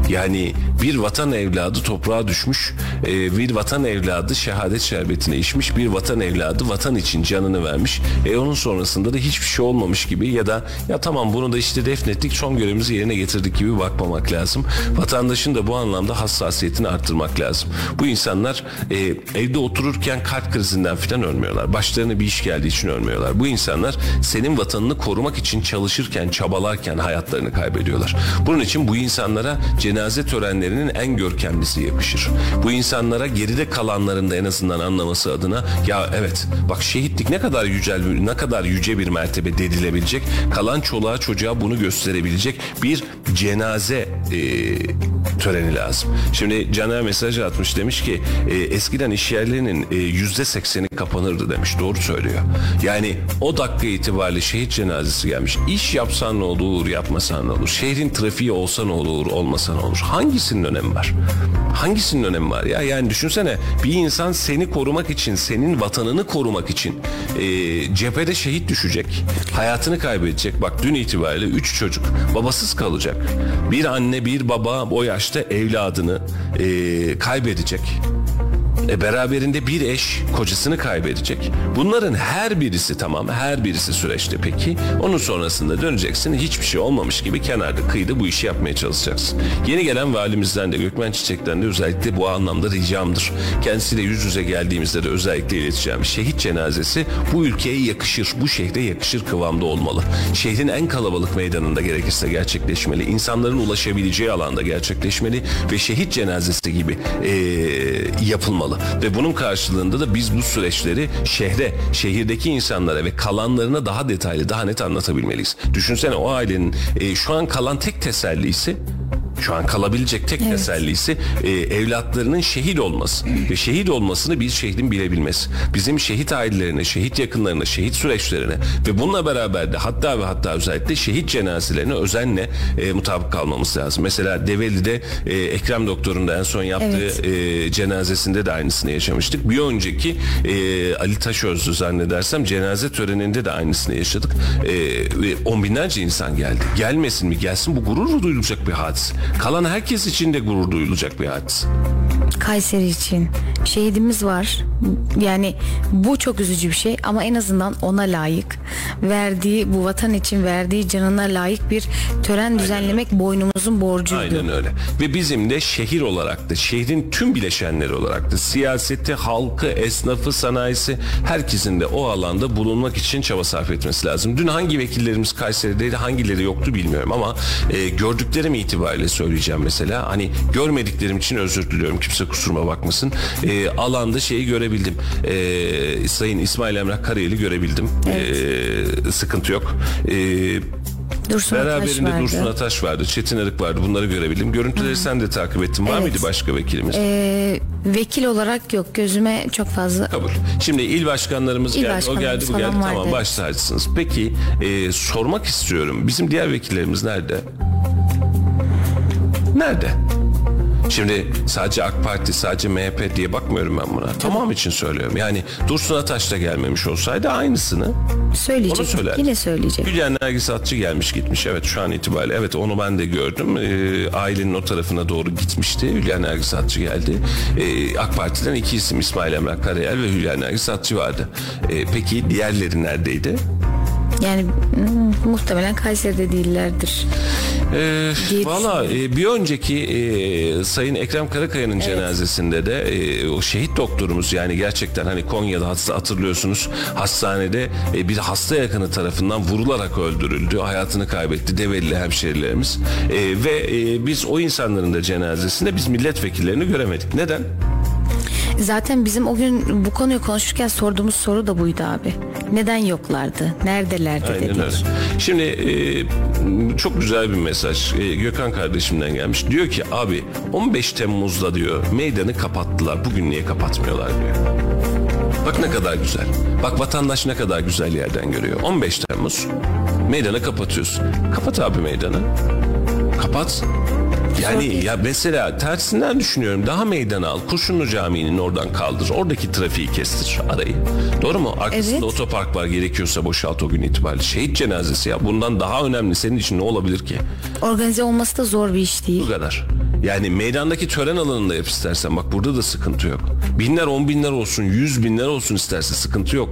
Yani bir vatan evladı toprağa düşmüş, e, bir vatan evladı şehadet şerbetine içmiş, bir vatan evladı vatan için canını vermiş. E onun sonrasında da hiçbir şey olmamış gibi ya da ya tamam bunu da işte defnettik son görevimizi yerine getirdik gibi bakmamak lazım. Vatandaşın da bu anlamda hassasiyetini arttırmak lazım. Bu insanlar e, evde otururken kalp krizinden falan ölmüyorlar. Başlarına bir iş geldiği için ölmüyorlar. Bu insanlar senin vatanını korumak için çalışırken, çabalarken hayatlarını kaybediyorlar. Bunun için bu insanlara cenaze törenlerinin en görkemlisi yakışır. Bu insanlara geride kalanların da en azından anlaması adına ya evet bak şehitlik ne kadar yücel ne kadar yüce bir mertebe dedilebilecek. Kalan çoluğa çocuğa bunu gösterebilecek bir cenaze e, töreni lazım. Şimdi Caner mesaj atmış demiş ki e, eskiden iş yerlerinin e, yüzde sekseni kapanırdı demiş. Doğru söylüyor. Yani o dakika itibariyle şehit cenazesi gelmiş. İş yapsan ne olur, yapmasan ne olur? Şehrin trafiği olsa ne olur, olmasa ne olur? Hangisinin önemi var? Hangisinin önemi var ya? Yani düşünsene bir insan seni korumak için, senin vatanını korumak için e, cephede şehit düşecek. Hayatını kaybedecek. Bak dün itibariyle üç çocuk babasız kalacak. Bir anne bir baba o yaşta evladını e, kaybedecek. E, beraberinde bir eş kocasını kaybedecek. Bunların her birisi tamam her birisi süreçte peki. Onun sonrasında döneceksin hiçbir şey olmamış gibi kenarda kıyıda bu işi yapmaya çalışacaksın. Yeni gelen valimizden de Gökmen Çiçek'ten de özellikle bu anlamda ricamdır. Kendisiyle yüz yüze geldiğimizde de özellikle ileteceğim. Şehit cenazesi bu ülkeye yakışır, bu şehre yakışır kıvamda olmalı. Şehrin en kalabalık meydanında gerekirse gerçekleşmeli. İnsanların ulaşabileceği alanda gerçekleşmeli ve şehit cenazesi gibi e, yapılmalı. Ve bunun karşılığında da biz bu süreçleri şehre, şehirdeki insanlara ve kalanlarına daha detaylı, daha net anlatabilmeliyiz. Düşünsene o ailenin e, şu an kalan tek tesellisi şu an kalabilecek tek tesellisi e, evlatlarının şehit olması ve şehit olmasını bir şehrin bilebilmesi. Bizim şehit ailelerine, şehit yakınlarına, şehit süreçlerine ve bununla beraber de hatta ve hatta özellikle şehit cenazelerine özenle e, mutabık kalmamız lazım. Mesela Develi'de e, Ekrem Doktor'un da en son yaptığı Evet. e, cenazesinde de aynısını yaşamıştık. Bir önceki e, Ali Taşözlü zannedersem cenaze töreninde de aynısını yaşadık. E, on binlerce insan geldi. Gelmesin mi? Gelsin bu gurur duyulacak bir hadise. Kalan herkes için de gurur duyulacak bir hadise. Kayseri için şehidimiz var. Yani bu çok üzücü bir şey ama en azından ona layık verdiği bu vatan için verdiği canına layık bir tören düzenlemek boynumuzun borcuydu. Aynen öyle. Ve bizim de şehir olarak da şehrin tüm bileşenleri olarak da siyaseti, halkı, esnafı, sanayisi herkesin de o alanda bulunmak için çaba sarf etmesi lazım. Dün hangi vekillerimiz Kayseri'deydi hangileri yoktu bilmiyorum ama e, gördüklerim itibariyle söyleyeceğim mesela. Hani görmediklerim için özür diliyorum kimse kusuruma bakmasın. E, alanda şeyi görebildim. E, Sayın İsmail Emrah Karayel'i görebildim. E, sıkıntı yok. E, Dursun Ataş Beraberinde vardı. Dursun Ataş vardı, Çetin Arık vardı. Bunları görebildim. Görüntüleri sen de takip ettin. Var Evet. mıydı başka vekilimiz? Ee, vekil olarak yok gözüme çok fazla Kabul. Şimdi il başkanlarımız İl geldi. O geldi, bu geldi. falan Tamam vardı. baş tacısınız. Peki e, sormak istiyorum. Bizim diğer vekillerimiz nerede? Nerede? Şimdi sadece AK Parti, sadece MHP diye bakmıyorum ben buna. Tamam için söylüyorum. Yani Dursun Ataş da gelmemiş olsaydı aynısını söyleyecek. Onu söyler. Yine söyleyecek. Hülya Nergis Atçı gelmiş gitmiş. Evet şu an itibariyle. Evet onu ben de gördüm. Ee, ailenin o tarafına doğru gitmişti. Hülya Nergis Atçı geldi. Ee, AK Parti'den iki isim İsmail Emrah Karayel ve Hülya Nergis Atçı vardı. Ee, peki diğerleri neredeydi? Yani hmm, muhtemelen Kayseri'de değillerdir. Ee, Valla e, bir önceki e, Sayın Ekrem Karakaya'nın cenazesinde de e, o şehit doktorumuz yani gerçekten hani Konya'da hatırlıyorsunuz hastanede e, bir hasta yakını tarafından vurularak öldürüldü. Hayatını kaybetti Develi hemşerilerimiz. E, ve e, biz o insanların da cenazesinde biz milletvekillerini göremedik. Neden? Zaten bizim o gün bu konuyu konuşurken sorduğumuz soru da buydu abi. Neden yoklardı? Neredelerdi Aynen dedik. öyle. Şimdi e, çok güzel bir mesaj e, Gökhan kardeşimden gelmiş. Diyor ki abi 15 Temmuz'da diyor meydanı kapattılar. Bugün niye kapatmıyorlar diyor. Bak ne kadar güzel. Bak vatandaş ne kadar güzel yerden görüyor. 15 Temmuz meydanı kapatıyorsun. Kapat abi meydanı. Kapat. Yani ya mesela tersinden düşünüyorum. Daha meydana al. Kurşunlu Camii'nin oradan kaldır. Oradaki trafiği kestir arayı. Doğru mu? Arkasında Evet. otopark var. Gerekiyorsa boşalt o gün itibariyle. Şehit cenazesi ya. Bundan daha önemli senin için ne olabilir ki? Organize olması da zor bir iş değil. Bu kadar. Yani meydandaki tören alanında yap istersen. Bak burada da sıkıntı yok. Binler, on binler olsun, yüz binler olsun isterse sıkıntı yok.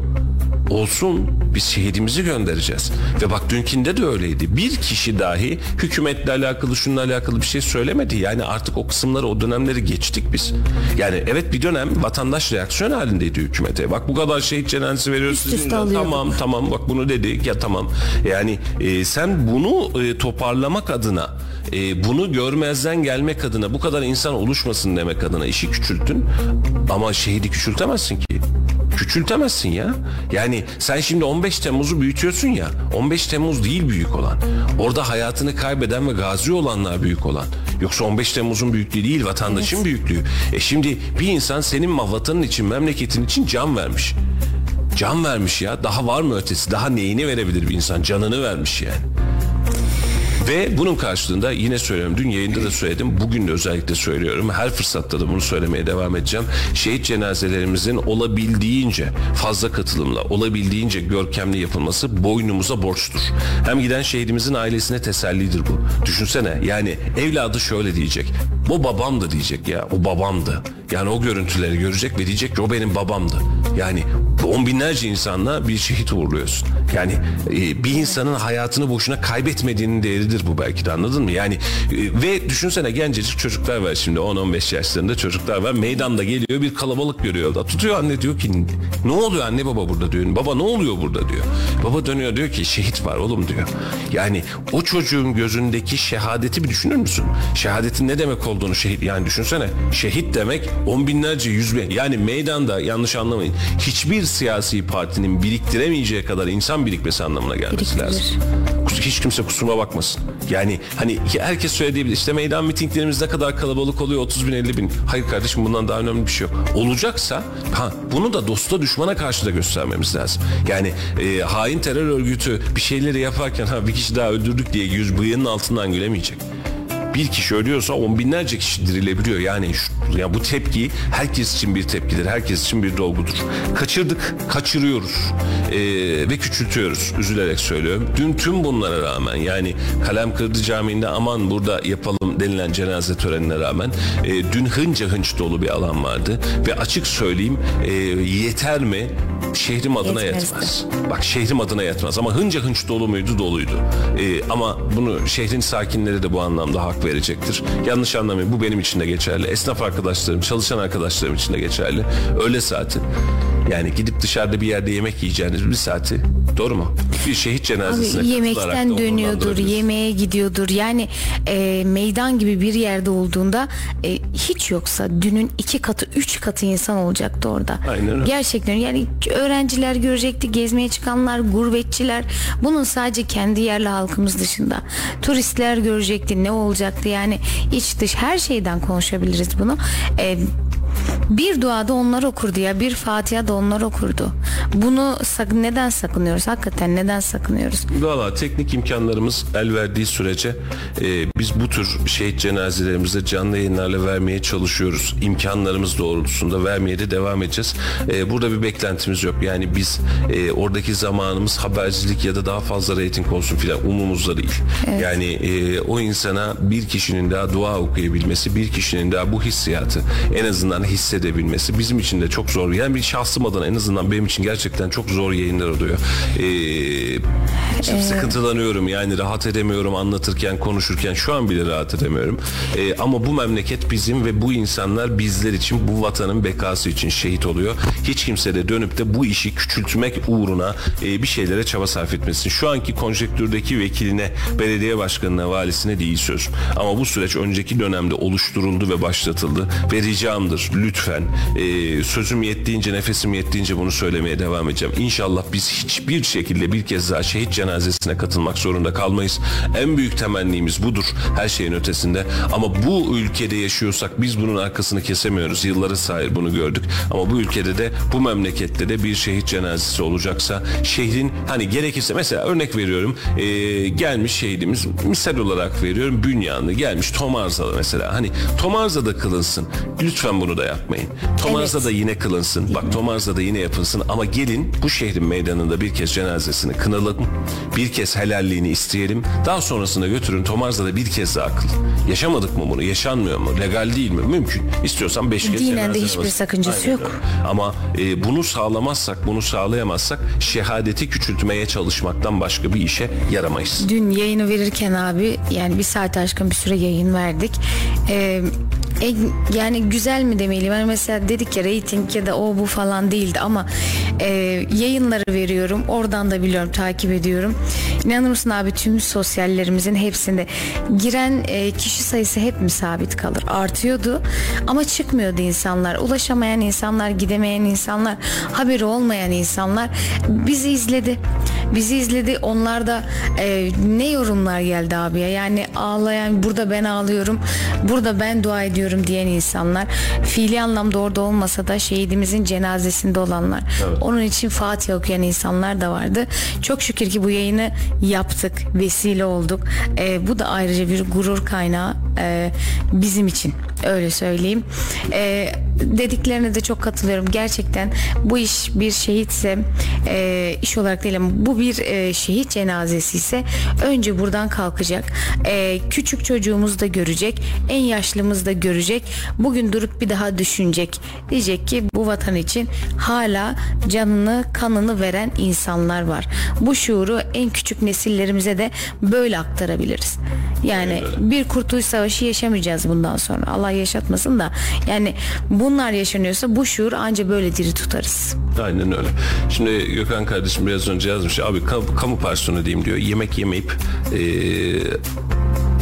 Olsun biz şehidimizi göndereceğiz. Ve bak dünkinde de öyleydi. Bir kişi dahi hükümetle alakalı şununla alakalı bir şey söylemedi. Yani artık o kısımları o dönemleri geçtik biz. Yani evet bir dönem vatandaş reaksiyon halindeydi hükümete. Bak bu kadar şehit cenazesi veriyoruz. Üst. Tamam tamam bak bunu dedik ya tamam. Yani e, sen bunu e, toparlamak adına e, bunu görmezden gelmek adına bu kadar insan oluşmasın demek adına işi küçültün. Ama şehidi küçültemezsin ki. Küçültemezsin ya. Yani sen şimdi 15 Temmuz'u büyütüyorsun ya. 15 Temmuz değil büyük olan. Orada hayatını kaybeden ve gazi olanlar büyük olan. Yoksa 15 Temmuz'un büyüklüğü değil vatandaşın büyüklüğü. E şimdi bir insan senin vatanın için memleketin için can vermiş. Can vermiş ya. Daha var mı ötesi? Daha neyini verebilir bir insan? Canını vermiş yani. Ve bunun karşılığında yine söylüyorum dün yayında da söyledim bugün de özellikle söylüyorum her fırsatta da bunu söylemeye devam edeceğim. Şehit cenazelerimizin olabildiğince fazla katılımla olabildiğince görkemli yapılması boynumuza borçtur. Hem giden şehidimizin ailesine tesellidir bu. Düşünsene yani evladı şöyle diyecek o babamdı diyecek ya o babamdı. Yani o görüntüleri görecek ve diyecek ki o benim babamdı. Yani on binlerce insanla bir şehit uğurluyorsun. Yani e, bir insanın hayatını boşuna kaybetmediğinin değeridir bu belki de anladın mı? Yani e, ve düşünsene gencecik çocuklar var şimdi 10-15 yaşlarında çocuklar var. Meydanda geliyor bir kalabalık görüyor da. Tutuyor anne diyor ki ne oluyor anne baba burada diyor. Baba ne oluyor burada diyor. Baba dönüyor diyor ki şehit var oğlum diyor. Yani o çocuğun gözündeki şehadeti bir düşünür müsün? Şehadetin ne demek olduğunu şehit yani düşünsene. Şehit demek on binlerce yüz bin. Yani meydanda yanlış anlamayın. Hiçbir siyasi partinin biriktiremeyeceği kadar insan birikmesi anlamına gelmesi Biriktirir. lazım. Hiç kimse kusuruma bakmasın. Yani hani herkes söyleyebilir işte meydan mitinglerimiz ne kadar kalabalık oluyor 30 bin 50 bin. Hayır kardeşim bundan daha önemli bir şey yok. Olacaksa ha, bunu da dosta düşmana karşı da göstermemiz lazım. Yani e, hain terör örgütü bir şeyleri yaparken ha bir kişi daha öldürdük diye yüz bıyığının altından gülemeyecek. Bir kişi ölüyorsa on binlerce kişi dirilebiliyor. Yani şu, ya bu tepki herkes için bir tepkidir. Herkes için bir dolgudur. Kaçırdık, kaçırıyoruz ee, ve küçültüyoruz. Üzülerek söylüyorum. Dün tüm bunlara rağmen yani Kalem Kırdı Camii'nde aman burada yapalım denilen cenaze törenine rağmen e, dün hınca hınç dolu bir alan vardı ve açık söyleyeyim e, yeter mi? Şehrim adına Yetmezdi. yetmez. Bak şehrim adına yetmez ama hınca hınç dolu muydu? Doluydu. Ee, ama bunu şehrin sakinleri de bu anlamda verecektir. Yanlış anlamayın bu benim için de geçerli. Esnaf arkadaşlarım, çalışan arkadaşlarım için de geçerli. Öğle saati. Yani gidip dışarıda bir yerde yemek yiyeceğiniz bir saati. Doğru mu? Bir şehit cenazesine Abi yemekten dönüyordur, yemeğe gidiyordur. Yani e, meydan gibi bir yerde olduğunda e, hiç yoksa dünün iki katı, üç katı insan olacaktı orada. Aynen öyle. Gerçekten yani öğrenciler görecekti, gezmeye çıkanlar, gurbetçiler. Bunun sadece kendi yerli halkımız dışında. Turistler görecekti, ne olacaktı yani iç dış her şeyden konuşabiliriz bunu. E, bir duada onlar okurdu ya bir Fatiha da onlar okurdu. Bunu sak- neden sakınıyoruz? Hakikaten neden sakınıyoruz? Valla teknik imkanlarımız el verdiği sürece e, biz bu tür şehit cenazelerimizi canlı yayınlarla vermeye çalışıyoruz. İmkanlarımız doğrultusunda vermeye de devam edeceğiz. E, burada bir beklentimiz yok. Yani biz e, oradaki zamanımız habercilik ya da daha fazla reyting olsun filan umumuzda değil. Yani e, o insana bir kişinin daha dua okuyabilmesi, bir kişinin daha bu hissiyatı en azından hissedebilmesi bizim için de çok zor. Yani bir şahsım adına en azından benim için gerçekten çok zor yayınlar oluyor. E, sıkıntılanıyorum yani rahat edemiyorum anlatırken konuşurken şu an bile rahat edemiyorum. Ee, ama bu memleket bizim ve bu insanlar bizler için bu vatanın bekası için şehit oluyor. Hiç kimse de dönüp de bu işi küçültmek uğruna e, bir şeylere çaba sarf etmesin. Şu anki konjektürdeki vekiline, belediye başkanına, valisine değil söz. Ama bu süreç önceki dönemde oluşturuldu ve başlatıldı ve ricamdır lütfen e, sözüm yettiğince nefesim yettiğince bunu söylemeye devam edeceğim. İnşallah biz hiçbir şekilde bir kez daha şehit cenazesine katılmak zorunda kalmayız. En büyük temennimiz budur her şeyin ötesinde. Ama bu ülkede yaşıyorsak biz bunun arkasını kesemiyoruz. Yıllara sahip bunu gördük. Ama bu ülkede de bu memlekette de bir şehit cenazesi olacaksa şehrin hani gerekirse mesela örnek veriyorum e, gelmiş şehidimiz misal olarak veriyorum Bünyanlı gelmiş Tomarza'da mesela hani Tomarza'da kılınsın. Lütfen bunu da yapmayın. Tomarza'da yine kılınsın. Bak Tomarza'da yine yapılsın ama gelin bu şehrin meydanında bir kez cenazesini kınalım. Bir kez helalliğini isteyelim. Daha sonrasında götürün Tomarza'da bir kez daha kıl. Yaşamadık mı bunu? Yaşanmıyor mu? Legal değil mi? Mümkün. İstiyorsan beş kez Dinen de hiçbir namazı. sakıncası Aynen yok. Ama e, bunu sağlamazsak, bunu sağlayamazsak şehadeti küçültmeye çalışmaktan başka bir işe yaramayız. Dün yayını verirken abi yani bir saat aşkın bir süre yayın verdik. Ee, en- yani güzel mi demeliyim? Yani mesela dedik ya reyting ya da o bu falan değildi ama e, yayınları veriyorum. Oradan da biliyorum takip ediyorum. İnanır mısın abi tüm sosyallerimizin hepsinde giren e, kişi sayısı hep mi sabit kalır? Artıyordu ama çıkmıyordu insanlar. Ulaşamayan insanlar, gidemeyen insanlar, haberi olmayan insanlar bizi izledi. Bizi izledi. Onlar da e, ne yorumlar geldi abiye. Yani ağlayan burada ben ağlıyorum. Burada ben dua ediyorum diyen insanlar. Fiili anlamda orada olmasa da şehidimizin cenazesinde olanlar. Onun için Fatiha okuyan insanlar da vardı. Çok şükür ki bu yayını yaptık. Vesile olduk. E, bu da ayrıca bir gurur kaynağı e, bizim için. Öyle söyleyeyim. E, dediklerine de çok katılıyorum. Gerçekten bu iş bir şehitse e, iş olarak değil ama bu bir e, şehit cenazesi ise önce buradan kalkacak. E, küçük çocuğumuz da görecek. En yaşlımız da görecek. Bugün durup bir daha düşünecek. Diyecek ki bu vatan için hala canını kanını veren insanlar var. Bu şuuru en küçük nesillerimize de böyle aktarabiliriz. Yani bir kurtuluş savaşı yaşamayacağız bundan sonra. Allah yaşatmasın da yani bunlar yaşanıyorsa bu şuur anca böyle diri tutarız. Aynen öyle. Şimdi Gökhan kardeşim biraz önce yazmış. Abi kamu, kamu personeli diyeyim diyor. Yemek yemeyip eee,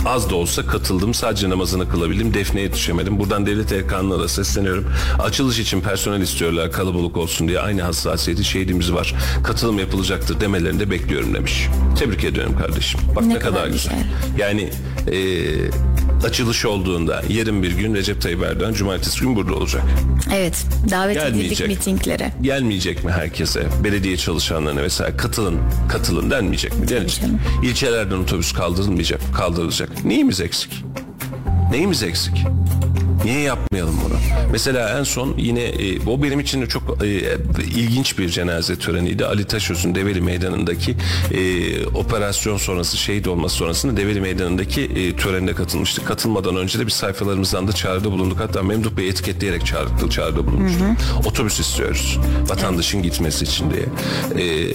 az da olsa katıldım. Sadece namazını kılabildim. Defneye yetişemedim. Buradan devlet erkanına da sesleniyorum. Açılış için personel istiyorlar kalabalık olsun diye. Aynı hassasiyeti şehidimiz var. Katılım yapılacaktır demelerini de bekliyorum demiş. Tebrik ediyorum kardeşim. Bak ne, Ne kadar, kadar güzel. güzel. Yani eee, açılış olduğunda yarın bir gün Recep Tayyip Erdoğan cumartesi gün burada olacak. Evet davet edildik Gelmeyecek. mitinglere. Gelmeyecek mi herkese? Belediye çalışanlarına vesaire katılın, katılın denmeyecek mi? Denecek. İlçelerden otobüs kaldırılmayacak, kaldırılacak. Neyimiz eksik? Neyimiz eksik? Niye yapmayalım bunu? Mesela en son yine e, o benim için de çok e, ilginç bir cenaze töreniydi. Ali Taşöz'ün Develi Meydanı'ndaki e, operasyon sonrası şehit olması sonrasında Develi Meydanı'ndaki e, törenine katılmıştık. Katılmadan önce de bir sayfalarımızdan da çağrıda bulunduk. Hatta Memduh Bey etiketleyerek çağrıda, çağrıda bulunmuştuk. Otobüs istiyoruz. Vatandaşın gitmesi için diye. E,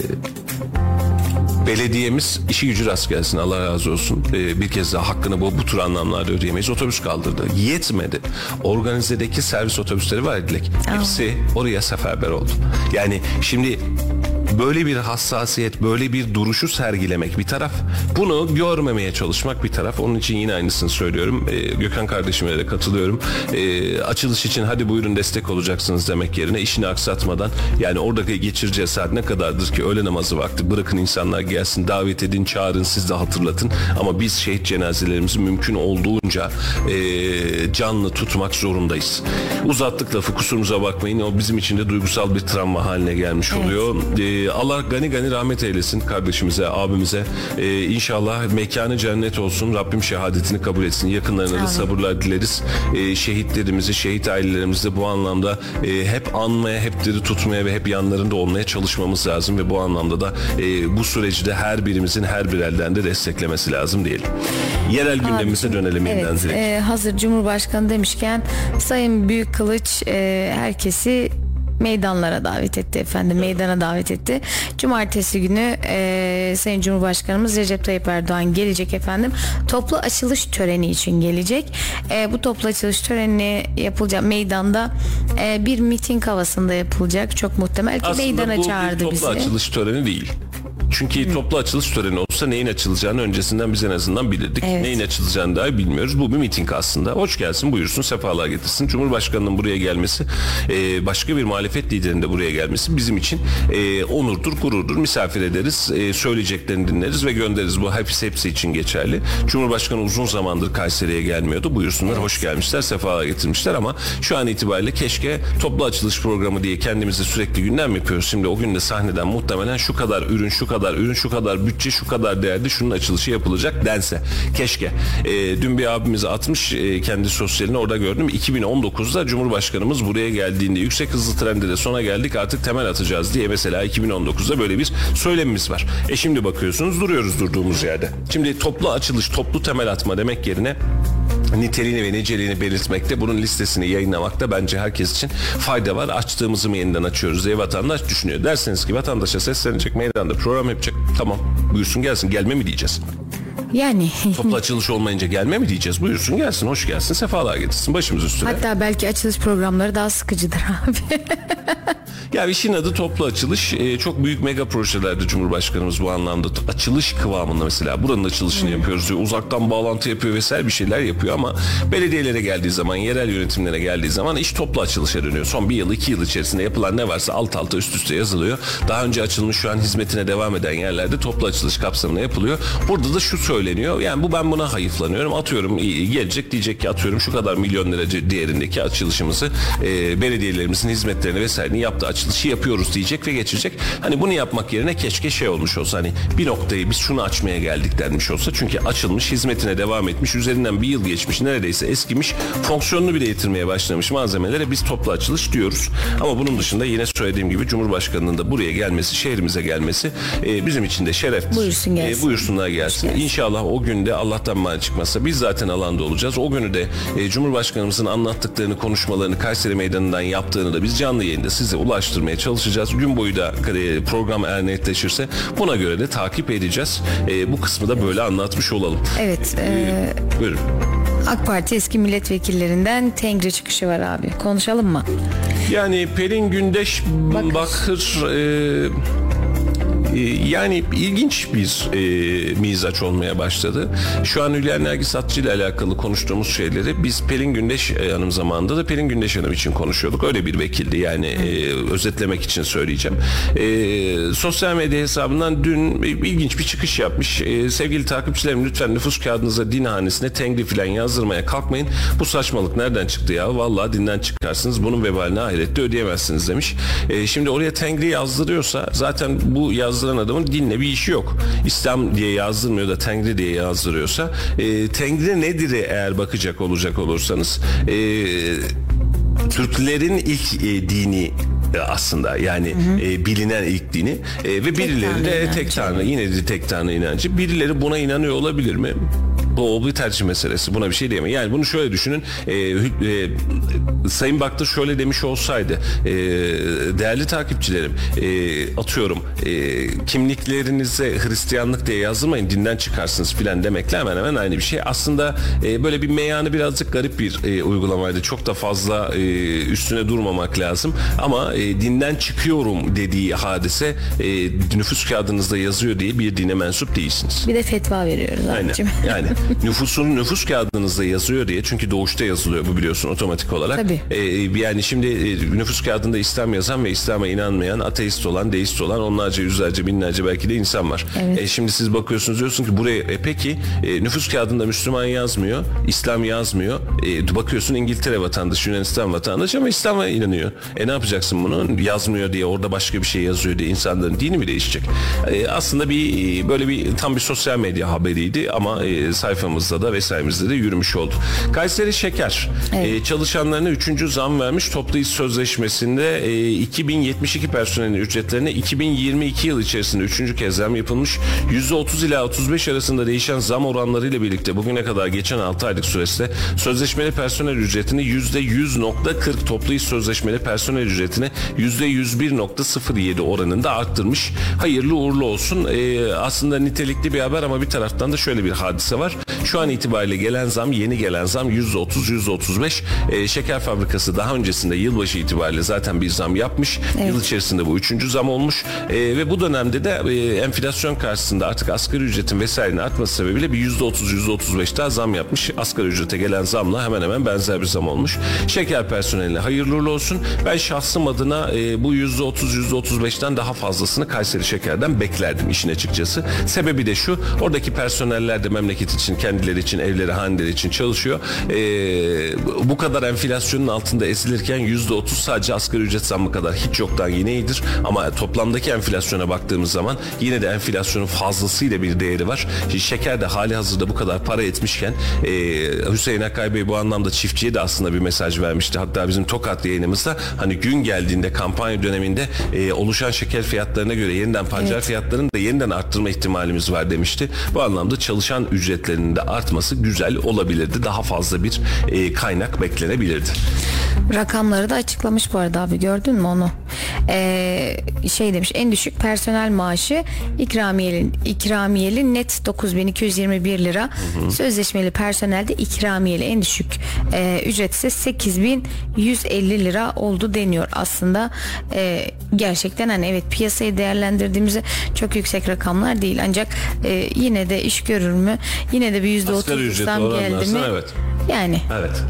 Belediyemiz işi gücü rast gelsin Allah razı olsun. Ee, bir kez daha hakkını bu, bu tür anlamlarda ödeyemeyiz. Otobüs kaldırdı. Yetmedi. Organizedeki servis otobüsleri var Dilek. Hepsi oraya seferber oldu. Yani şimdi böyle bir hassasiyet, böyle bir duruşu sergilemek bir taraf. Bunu görmemeye çalışmak bir taraf. Onun için yine aynısını söylüyorum. Ee, Gökhan kardeşime de katılıyorum. Ee, açılış için hadi buyurun destek olacaksınız demek yerine işini aksatmadan yani oradaki geçireceği saat ne kadardır ki öğle namazı vakti bırakın insanlar gelsin davet edin çağırın siz de hatırlatın ama biz şehit cenazelerimizi mümkün olduğunca e, canlı tutmak zorundayız. Uzattık lafı kusurumuza bakmayın o bizim için de duygusal bir travma haline gelmiş oluyor. E, Allah gani gani rahmet eylesin kardeşimize abimize E, inşallah mekanı cennet olsun Rabbim şehadetini kabul etsin yakınlarına da sabırlar dileriz. E, şehitlerimizi şehit ailelerimizi bu anlamda e, hep anmaya hep diri tutmaya ve hep yanlarında olmaya çalışmamız lazım ve bu anlamda da e, bu süreci de her birimizin her bir elden de desteklemesi lazım diyelim. Yerel gündemimize dönelim yeniden Evet, direkt. e, hazır Cumhurbaşkanı demişken Sayın Büyük Kılıç e, herkesi meydanlara davet etti efendim meydana davet etti. Cumartesi günü e, Sayın Cumhurbaşkanımız Recep Tayyip Erdoğan gelecek efendim. Toplu açılış töreni için gelecek. E, bu toplu açılış töreni yapılacak meydanda e, bir miting havasında yapılacak. Çok muhtemel ki Aslında meydana bu bir çağırdı toplu bizi. açılış töreni değil. Çünkü toplu açılış töreni olsa neyin açılacağını öncesinden biz en azından bilirdik. Evet. Neyin açılacağını dahi bilmiyoruz. Bu bir miting aslında. Hoş gelsin, buyursun, sefalar getirsin. Cumhurbaşkanının buraya gelmesi, e, başka bir muhalefet liderinin de buraya gelmesi bizim için e, onurdur, gururdur. Misafir ederiz, e, söyleyeceklerini dinleriz ve göndeririz. Bu hepsi hepsi için geçerli. Cumhurbaşkanı uzun zamandır Kayseri'ye gelmiyordu. Buyursunlar, hoş gelmişler, sefalar getirmişler ama şu an itibariyle keşke toplu açılış programı diye kendimize sürekli gündem yapıyoruz. Şimdi o gün de sahneden muhtemelen şu kadar ürün, şu kadar ürün, şu kadar bütçe, şu kadar değerde şunun açılışı yapılacak dense. Keşke. E, dün bir abimiz atmış e, kendi sosyaline orada gördüm. 2019'da Cumhurbaşkanımız buraya geldiğinde yüksek hızlı trende de sona geldik artık temel atacağız diye mesela 2019'da böyle bir söylemimiz var. E şimdi bakıyorsunuz duruyoruz durduğumuz yerde. Şimdi toplu açılış, toplu temel atma demek yerine niteliğini ve niceliğini belirtmekte bunun listesini yayınlamakta bence herkes için fayda var. Açtığımızı mı yeniden açıyoruz diye vatandaş düşünüyor. Derseniz ki vatandaşa seslenecek meydanda program yapacak. Tamam buyursun gelsin gelme mi diyeceğiz. Yani Toplu açılış olmayınca gelme mi diyeceğiz. Buyursun gelsin hoş gelsin sefalar getirsin başımız üstüne. hatta belki açılış programları daha sıkıcıdır [LAUGHS] abi. Ya işin adı toplu açılış. Ee, çok büyük mega projelerde Cumhurbaşkanımız bu anlamda açılış kıvamında mesela buranın açılışını yapıyoruz diyor. Uzaktan bağlantı yapıyor vesaire bir şeyler yapıyor ama belediyelere geldiği zaman, yerel yönetimlere geldiği zaman iş toplu açılışa dönüyor. Son bir yıl, iki yıl içerisinde yapılan ne varsa alt alta üst üste yazılıyor. Daha önce açılmış şu an hizmetine devam eden yerlerde toplu açılış kapsamında yapılıyor. Burada da şu söyleniyor. Yani bu ben buna hayıflanıyorum. Atıyorum gelecek diyecek ki atıyorum şu kadar milyon lira değerindeki açılışımızı e, belediyelerimizin hizmetlerini vesairenin yaptığı açılışı yapıyoruz diyecek ve geçecek. Hani bunu yapmak yerine keşke şey olmuş olsa hani bir noktayı biz şunu açmaya geldik denmiş olsa. Çünkü açılmış, hizmetine devam etmiş, üzerinden bir yıl geçmiş, neredeyse eskimiş, fonksiyonunu bile yitirmeye başlamış malzemelere biz toplu açılış diyoruz. Ama bunun dışında yine söylediğim gibi Cumhurbaşkanı'nın da buraya gelmesi, şehrimize gelmesi e, bizim için de şereftir. Buyursun gelsin. E, buyursunlar gelsin. İnşallah o günde Allah'tan mal çıkmazsa biz zaten alanda olacağız. O günü de e, Cumhurbaşkanımızın anlattıklarını, konuşmalarını Kayseri Meydanı'ndan yaptığını da biz canlı yayında size ulaştırmaya çalışacağız. Gün boyu da e, program eğer netleşirse buna göre de takip edeceğiz. E, bu kısmı da böyle anlatmış olalım. Evet. e, Buyurun. AK Parti eski milletvekillerinden tengri çıkışı var abi. Konuşalım mı? Yani Pelin Gündeş Bakır. Bakır e, e, yani ilginç bir e, mizaç olmaya başladı. Şu an Hülya Nergis Atçı ile alakalı konuştuğumuz şeyleri biz Pelin Gündeş e, Hanım zamanında da Pelin Gündeş Hanım için konuşuyorduk. Öyle bir vekildi yani e, özetlemek için söyleyeceğim. E, sosyal medya hesabından dün ilginç bir çıkış yapmış. E, sevgili takipçilerim lütfen nüfus kağıdınıza din hanesine tengri filan yazdırmaya kalkmayın. Bu saçmalık nereden çıktı ya? Vallahi dinden çıkarsınız. Bunun vebalini ahirette ödeyemezsiniz demiş. E, şimdi oraya tengri yazdırıyorsa zaten bu yazdırma yazdıran adamın dinle bir işi yok. İslam diye yazdırmıyor da Tengri diye yazdırıyorsa e, Tengri nedir eğer bakacak olacak olursanız e, Türklerin ilk e, dini e, aslında yani e, bilinen ilk dini E, ve birileri tanrı de tek tanrı yine de tek tanrı inancı birileri buna inanıyor olabilir mi? Bu o bir tercih meselesi. Buna bir şey diyemem. Yani bunu şöyle düşünün. E, e, Sayın Baktır şöyle demiş olsaydı. e, değerli takipçilerim e, atıyorum e, kimliklerinize Hristiyanlık diye yazdırmayın dinden çıkarsınız filan demekle hemen hemen aynı bir şey. Aslında e, böyle bir meyanı birazcık garip bir e, uygulamaydı. Çok da fazla e, üstüne durmamak lazım. Ama e, dinden çıkıyorum dediği hadise e, nüfus kağıdınızda yazıyor diye bir dine mensup değilsiniz. Bir de fetva veriyoruz Aynen. abicim. Yani [LAUGHS] [LAUGHS] nüfusun nüfus kağıdınızda yazıyor diye çünkü doğuşta yazılıyor bu biliyorsun otomatik olarak. Tabii. Ee, yani şimdi e, nüfus kağıdında İslam yazan ve İslam'a inanmayan, ateist olan, deist olan onlarca, yüzlerce, binlerce belki de insan var. Evet. E, şimdi siz bakıyorsunuz diyorsun ki buraya e, peki e, nüfus kağıdında Müslüman yazmıyor, İslam yazmıyor. E, bakıyorsun İngiltere vatandaşı, Yunanistan vatandaşı ama İslam'a inanıyor. E ne yapacaksın bunu? Yazmıyor diye orada başka bir şey yazıyor diye insanların dini mi değişecek? E, aslında bir e, böyle bir tam bir sosyal medya haberiydi ama e, sayfamızda da vesairemizde de yürümüş oldu. Kayseri Şeker e, çalışanlarına 3. zam vermiş. Toplu iş sözleşmesinde e, 2072 personelin ücretlerine 2022 yıl içerisinde 3. kez zam yapılmış. %30 ila 35 arasında değişen zam oranlarıyla birlikte bugüne kadar geçen 6 aylık süreçte sözleşmeli personel ücretini %100.40 toplu iş sözleşmeli personel ücretine %101.07 oranında arttırmış. Hayırlı uğurlu olsun. E, aslında nitelikli bir haber ama bir taraftan da şöyle bir hadise var. Şu an itibariyle gelen zam, yeni gelen zam %30, %35. E, şeker fabrikası daha öncesinde yılbaşı itibariyle zaten bir zam yapmış. Yıl içerisinde bu üçüncü zam olmuş. E, ve bu dönemde de e, enflasyon karşısında artık asgari ücretin vesairenin artması sebebiyle bir %30, %35 daha zam yapmış. Asgari ücrete gelen zamla hemen hemen benzer bir zam olmuş. Şeker personeline hayırlı uğurlu olsun. Ben şahsım adına e, bu %30, %35'ten daha fazlasını Kayseri Şeker'den beklerdim işin açıkçası. Sebebi de şu, oradaki personeller de memleket için, kendileri için, evleri, haneleri için çalışıyor. E, bu kadar enflasyonun altında ezilirken %30 sadece asgari ücret zammı kadar hiç yoktan yine iyidir. Ama toplamdaki enflasyona baktığımız zaman yine de enflasyonun fazlasıyla bir değeri var. Şimdi şeker de hali hazırda bu kadar para etmişken e, Hüseyin Akay Bey bu anlamda çiftçiye de aslında bir mesaj vermişti. Hatta bizim Tokat yayınımızda hani gün geldiğinde kampanya döneminde e, oluşan şeker fiyatlarına göre yeniden pancar Evet. fiyatlarını da yeniden arttırma ihtimalimiz var demişti. Bu anlamda çalışan ücretlerinin de artması güzel olabilirdi. Daha fazla bir e, kaynak beklenebilirdi. Rakamları da açıklamış bu arada abi gördün mü onu? Ee, şey demiş en düşük personel maaşı ikramiyeli, ikramiyeli net 9221 lira. Sözleşmeli personelde ikramiyeli en düşük e, ücret ise 8150 lira oldu deniyor. Aslında e, gerçekten hani evet piyasayı değerlendirdiğimizde çok yüksek rakamlar değil ancak e, yine de iş görür mü? Yine de bir Asgari %30 ücret zam geldi mi? evet. Yani Evet.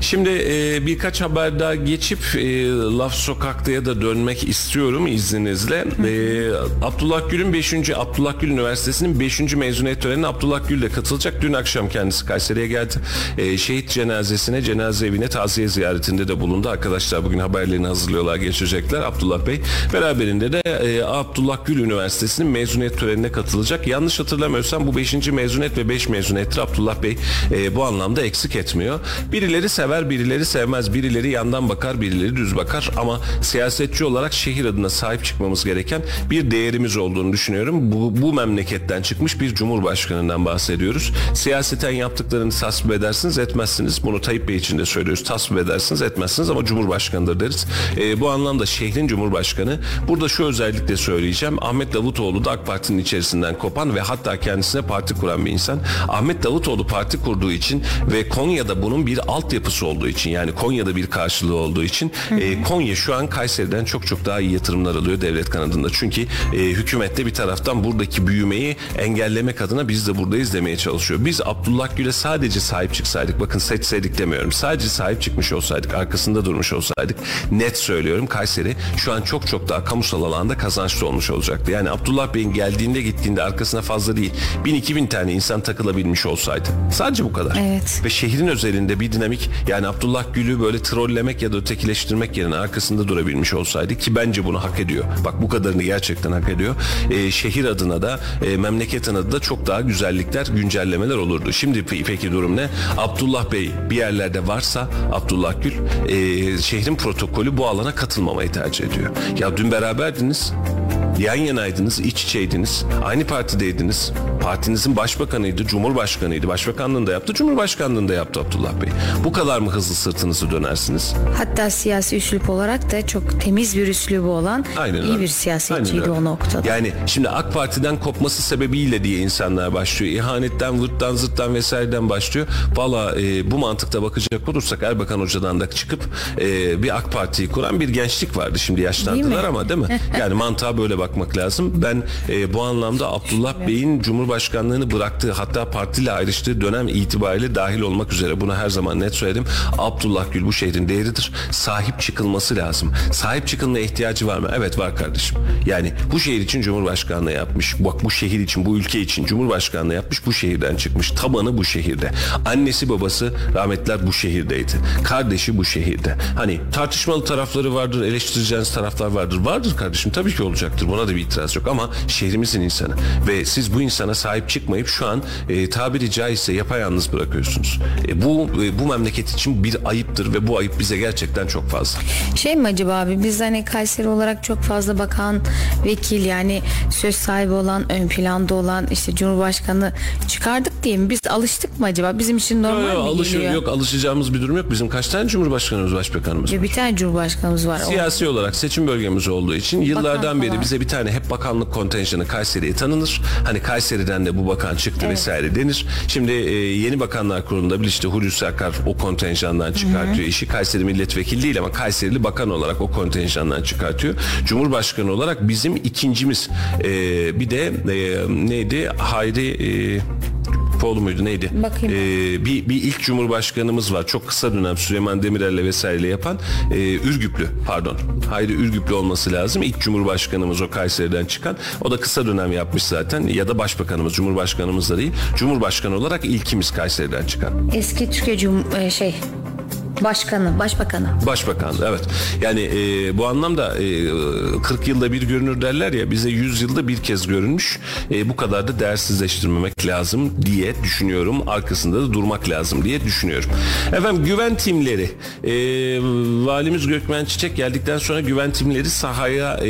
Şimdi e, birkaç haber daha geçip e, Laf Sokak'ta'ya da dönmek istiyorum izninizle. E, Abdullah Gül'ün 5. Abdullah Gül Üniversitesi'nin 5. mezuniyet törenine Abdullah Gül de katılacak. Dün akşam kendisi Kayseri'ye geldi. E, şehit cenazesine, cenaze evine taziye ziyaretinde de bulundu. Arkadaşlar bugün haberlerini hazırlıyorlar, geçecekler. Abdullah Bey beraberinde de e, Abdullah Gül Üniversitesi'nin mezuniyet törenine katılacak. Yanlış hatırlamıyorsam bu 5. mezuniyet ve 5 mezuniyettir Abdullah Bey e, bu anlamda eksik etmiyor. Birileri sever, birileri sevmez. Birileri yandan bakar, birileri düz bakar. Ama siyasetçi olarak şehir adına sahip çıkmamız gereken bir değerimiz olduğunu düşünüyorum. Bu, bu memleketten çıkmış bir cumhurbaşkanından bahsediyoruz. Siyaseten yaptıklarını tasvip edersiniz, etmezsiniz. Bunu Tayyip Bey için de söylüyoruz. Tasvip edersiniz, etmezsiniz ama cumhurbaşkanıdır deriz. E, bu anlamda şehrin cumhurbaşkanı. Burada şu özellikle söyleyeceğim. Ahmet Davutoğlu da AK Parti'nin içerisinden kopan ve hatta kendisine parti kuran bir insan. Ahmet Davutoğlu parti kurduğu için ve Konya'da bunun bir altyapısı olduğu için yani Konya'da bir karşılığı olduğu için e, Konya şu an Kayseri'den çok çok daha iyi yatırımlar alıyor devlet kanadında. Çünkü e, hükümette bir taraftan buradaki büyümeyi engellemek adına biz de buradayız demeye çalışıyor. Biz Abdullah Gül'e sadece sahip çıksaydık bakın seçseydik demiyorum. Sadece sahip çıkmış olsaydık arkasında durmuş olsaydık net söylüyorum Kayseri şu an çok çok daha kamusal alanda kazançlı olmuş olacaktı. Yani Abdullah Bey'in geldiğinde gittiğinde arkasına fazla değil 1000-2000 tane insan takılabilmiş olsaydı. Sadece bu kadar. Evet. Ve şehrin özelinde bir dinamik yani Abdullah Gül'ü böyle trollemek ya da ötekileştirmek yerine arkasında durabilmiş olsaydı ki bence bunu hak ediyor. Bak bu kadarını gerçekten hak ediyor. E, şehir adına da e, memleket adına da çok daha güzellikler, güncellemeler olurdu. Şimdi pe- peki durum ne? Abdullah Bey bir yerlerde varsa Abdullah Gül e, şehrin protokolü bu alana katılmamayı tercih ediyor. Ya dün beraberdiniz. Yan yanaydınız, iç içeydiniz, aynı partideydiniz. Partinizin başbakanıydı, cumhurbaşkanıydı. Başbakanlığını da yaptı, cumhurbaşkanlığını da yaptı Abdullah Bey. Bu kadar mı hızlı sırtınızı dönersiniz? Hatta siyasi üslup olarak da çok temiz bir üslubu olan Aynen iyi öyle. bir siyasetçiydi o noktada. Yani şimdi AK Parti'den kopması sebebiyle diye insanlar başlıyor. İhanetten, vırttan, zırttan vesaireden başlıyor. Valla e, bu mantıkta bakacak olursak Erbakan Hoca'dan da çıkıp e, bir AK Parti'yi kuran bir gençlik vardı. Şimdi yaşlandılar Değil mi? ama değil mi? [LAUGHS] Yani mantığa böyle bakmak lazım. Ben e, bu anlamda Abdullah Bey'in Cumhurbaşkanlığını bıraktığı hatta partiyle ayrıştığı dönem itibariyle dahil olmak üzere bunu her zaman net söyledim. Abdullah Gül bu şehrin değeridir. Sahip çıkılması lazım. Sahip çıkılmaya ihtiyacı var mı? Evet var kardeşim. Yani bu şehir için Cumhurbaşkanlığı yapmış. Bak bu şehir için, bu ülke için Cumhurbaşkanlığı yapmış. Bu şehirden çıkmış. Tabanı bu şehirde. Annesi babası rahmetler bu şehirdeydi. Kardeşi bu şehirde. Hani tartışmalı tarafları vardır, eleştireceğiniz taraflar vardır. Vardır kardeşim tabii ki olacaktır. Buna da bir itiraz yok ama şehrimizin insanı. Ve siz bu insana sahip çıkmayıp şu an e, tabiri caizse yapayalnız bırakıyorsunuz. E, bu e, bu memleket için bir ayıptır ve bu ayıp bize gerçekten çok fazla. Şey mi acaba abi biz hani Kayseri olarak çok fazla bakan vekil yani söz sahibi olan ön planda olan işte Cumhurbaşkanı çıkardık diye mi biz alıştık mı acaba bizim için normal Yok, yok, mi alışır- geliyor? yok alışacağımız bir durum yok. Bizim kaç tane Cumhurbaşkanımız, başbakanımız var? Bir tane Cumhurbaşkanımız var. O- Siyasi olarak seçim bölgemiz olduğu için yıllardan Bakan beri falan. bize bir tane hep bakanlık kontenjanı Kayseri'ye tanınır. Hani Kayseri'den de bu bakan çıktı vesaire denir. Şimdi e, yeni bakanlar kurulunda bir işte Hulusi Akar o kontenjandan çıkartıyor. işi Kayseri milletvekili değil ama Kayserili bakan olarak o kontenjandan çıkartıyor. Cumhurbaşkanı olarak bizim ikincimiz. E, bir de e, neydi? Hayri e, Poğlu muydu neydi? Bakayım. Ee, bir, bir ilk cumhurbaşkanımız var. Çok kısa dönem Süleyman Demirel'le vesaireyle yapan e, Ürgüplü pardon. Hayri Ürgüplü olması lazım. İlk cumhurbaşkanımız o Kayseri'den çıkan. O da kısa dönem yapmış zaten. Ya da başbakanımız, cumhurbaşkanımız da değil. Cumhurbaşkanı olarak ilkimiz Kayseri'den çıkan. Eski Türkiye Cum e, şey başkanı, başbakanı. Başbakan evet. Yani e, bu anlamda e, 40 yılda bir görünür derler ya bize 100 yılda bir kez görünmüş. E, bu kadar da değersizleştirmemek lazım diye düşünüyorum. Arkasında da durmak lazım diye düşünüyorum. Efendim güven timleri. E, Valimiz Gökmen Çiçek geldikten sonra güven timleri sahaya e,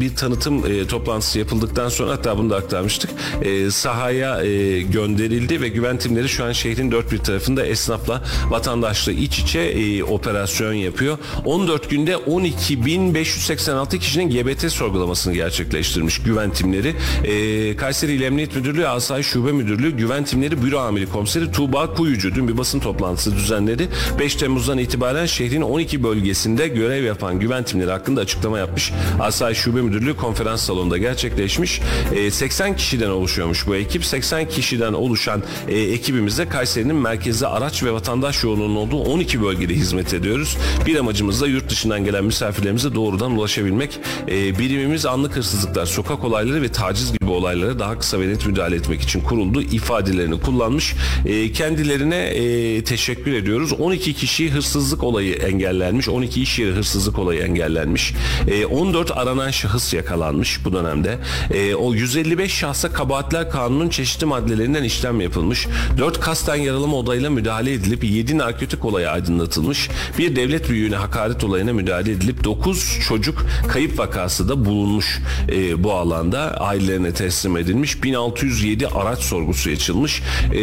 bir tanıtım e, toplantısı yapıldıktan sonra hatta bunu da aktarmıştık. E, sahaya e, gönderildi ve güven timleri şu an şehrin dört bir tarafında esnafla vatandaşla iç içe e, operasyon yapıyor. 14 günde 12.586 kişinin GBT sorgulamasını gerçekleştirmiş güven timleri. E, Kayseri İl Emniyet Müdürlüğü Asayiş Şube Müdürlüğü Güven Timleri Büro Amiri Komiseri Tuğba Kuyucu dün bir basın toplantısı düzenledi. 5 Temmuz'dan itibaren şehrin 12 bölgesinde görev yapan güven timleri hakkında açıklama yapmış. Asayiş Şube Müdürlüğü konferans salonunda gerçekleşmiş. E, 80 kişiden oluşuyormuş bu ekip. 80 kişiden oluşan e, ekibimizde Kayseri'nin merkezde araç ve vatandaş yoğunluğunun olduğu 12 bölgede hizmet ediyoruz. Bir amacımız da yurt dışından gelen misafirlerimize doğrudan ulaşabilmek. E, birimimiz anlık hırsızlıklar, sokak olayları ve taciz gibi olaylara daha kısa ve net müdahale etmek için kuruldu. ifadelerini kullanmış. E, kendilerine e, teşekkür ediyoruz. 12 kişi hırsızlık olayı engellenmiş. 12 iş yeri hırsızlık olayı engellenmiş. E, 14 aranan şahıs yakalanmış bu dönemde. E, o 155 şahsa kabahatler kanunun çeşitli maddelerinden işlem yapılmış. 4 kasten yaralama olayla müdahale edilip 7 narkotik olayı aydınlatılmış. Bir devlet büyüğüne hakaret olayına müdahale edilip 9 çocuk kayıp vakası da bulunmuş e, bu alanda. Ailelerine teslim edilmiş. 1607 araç sorgusu açılmış. E,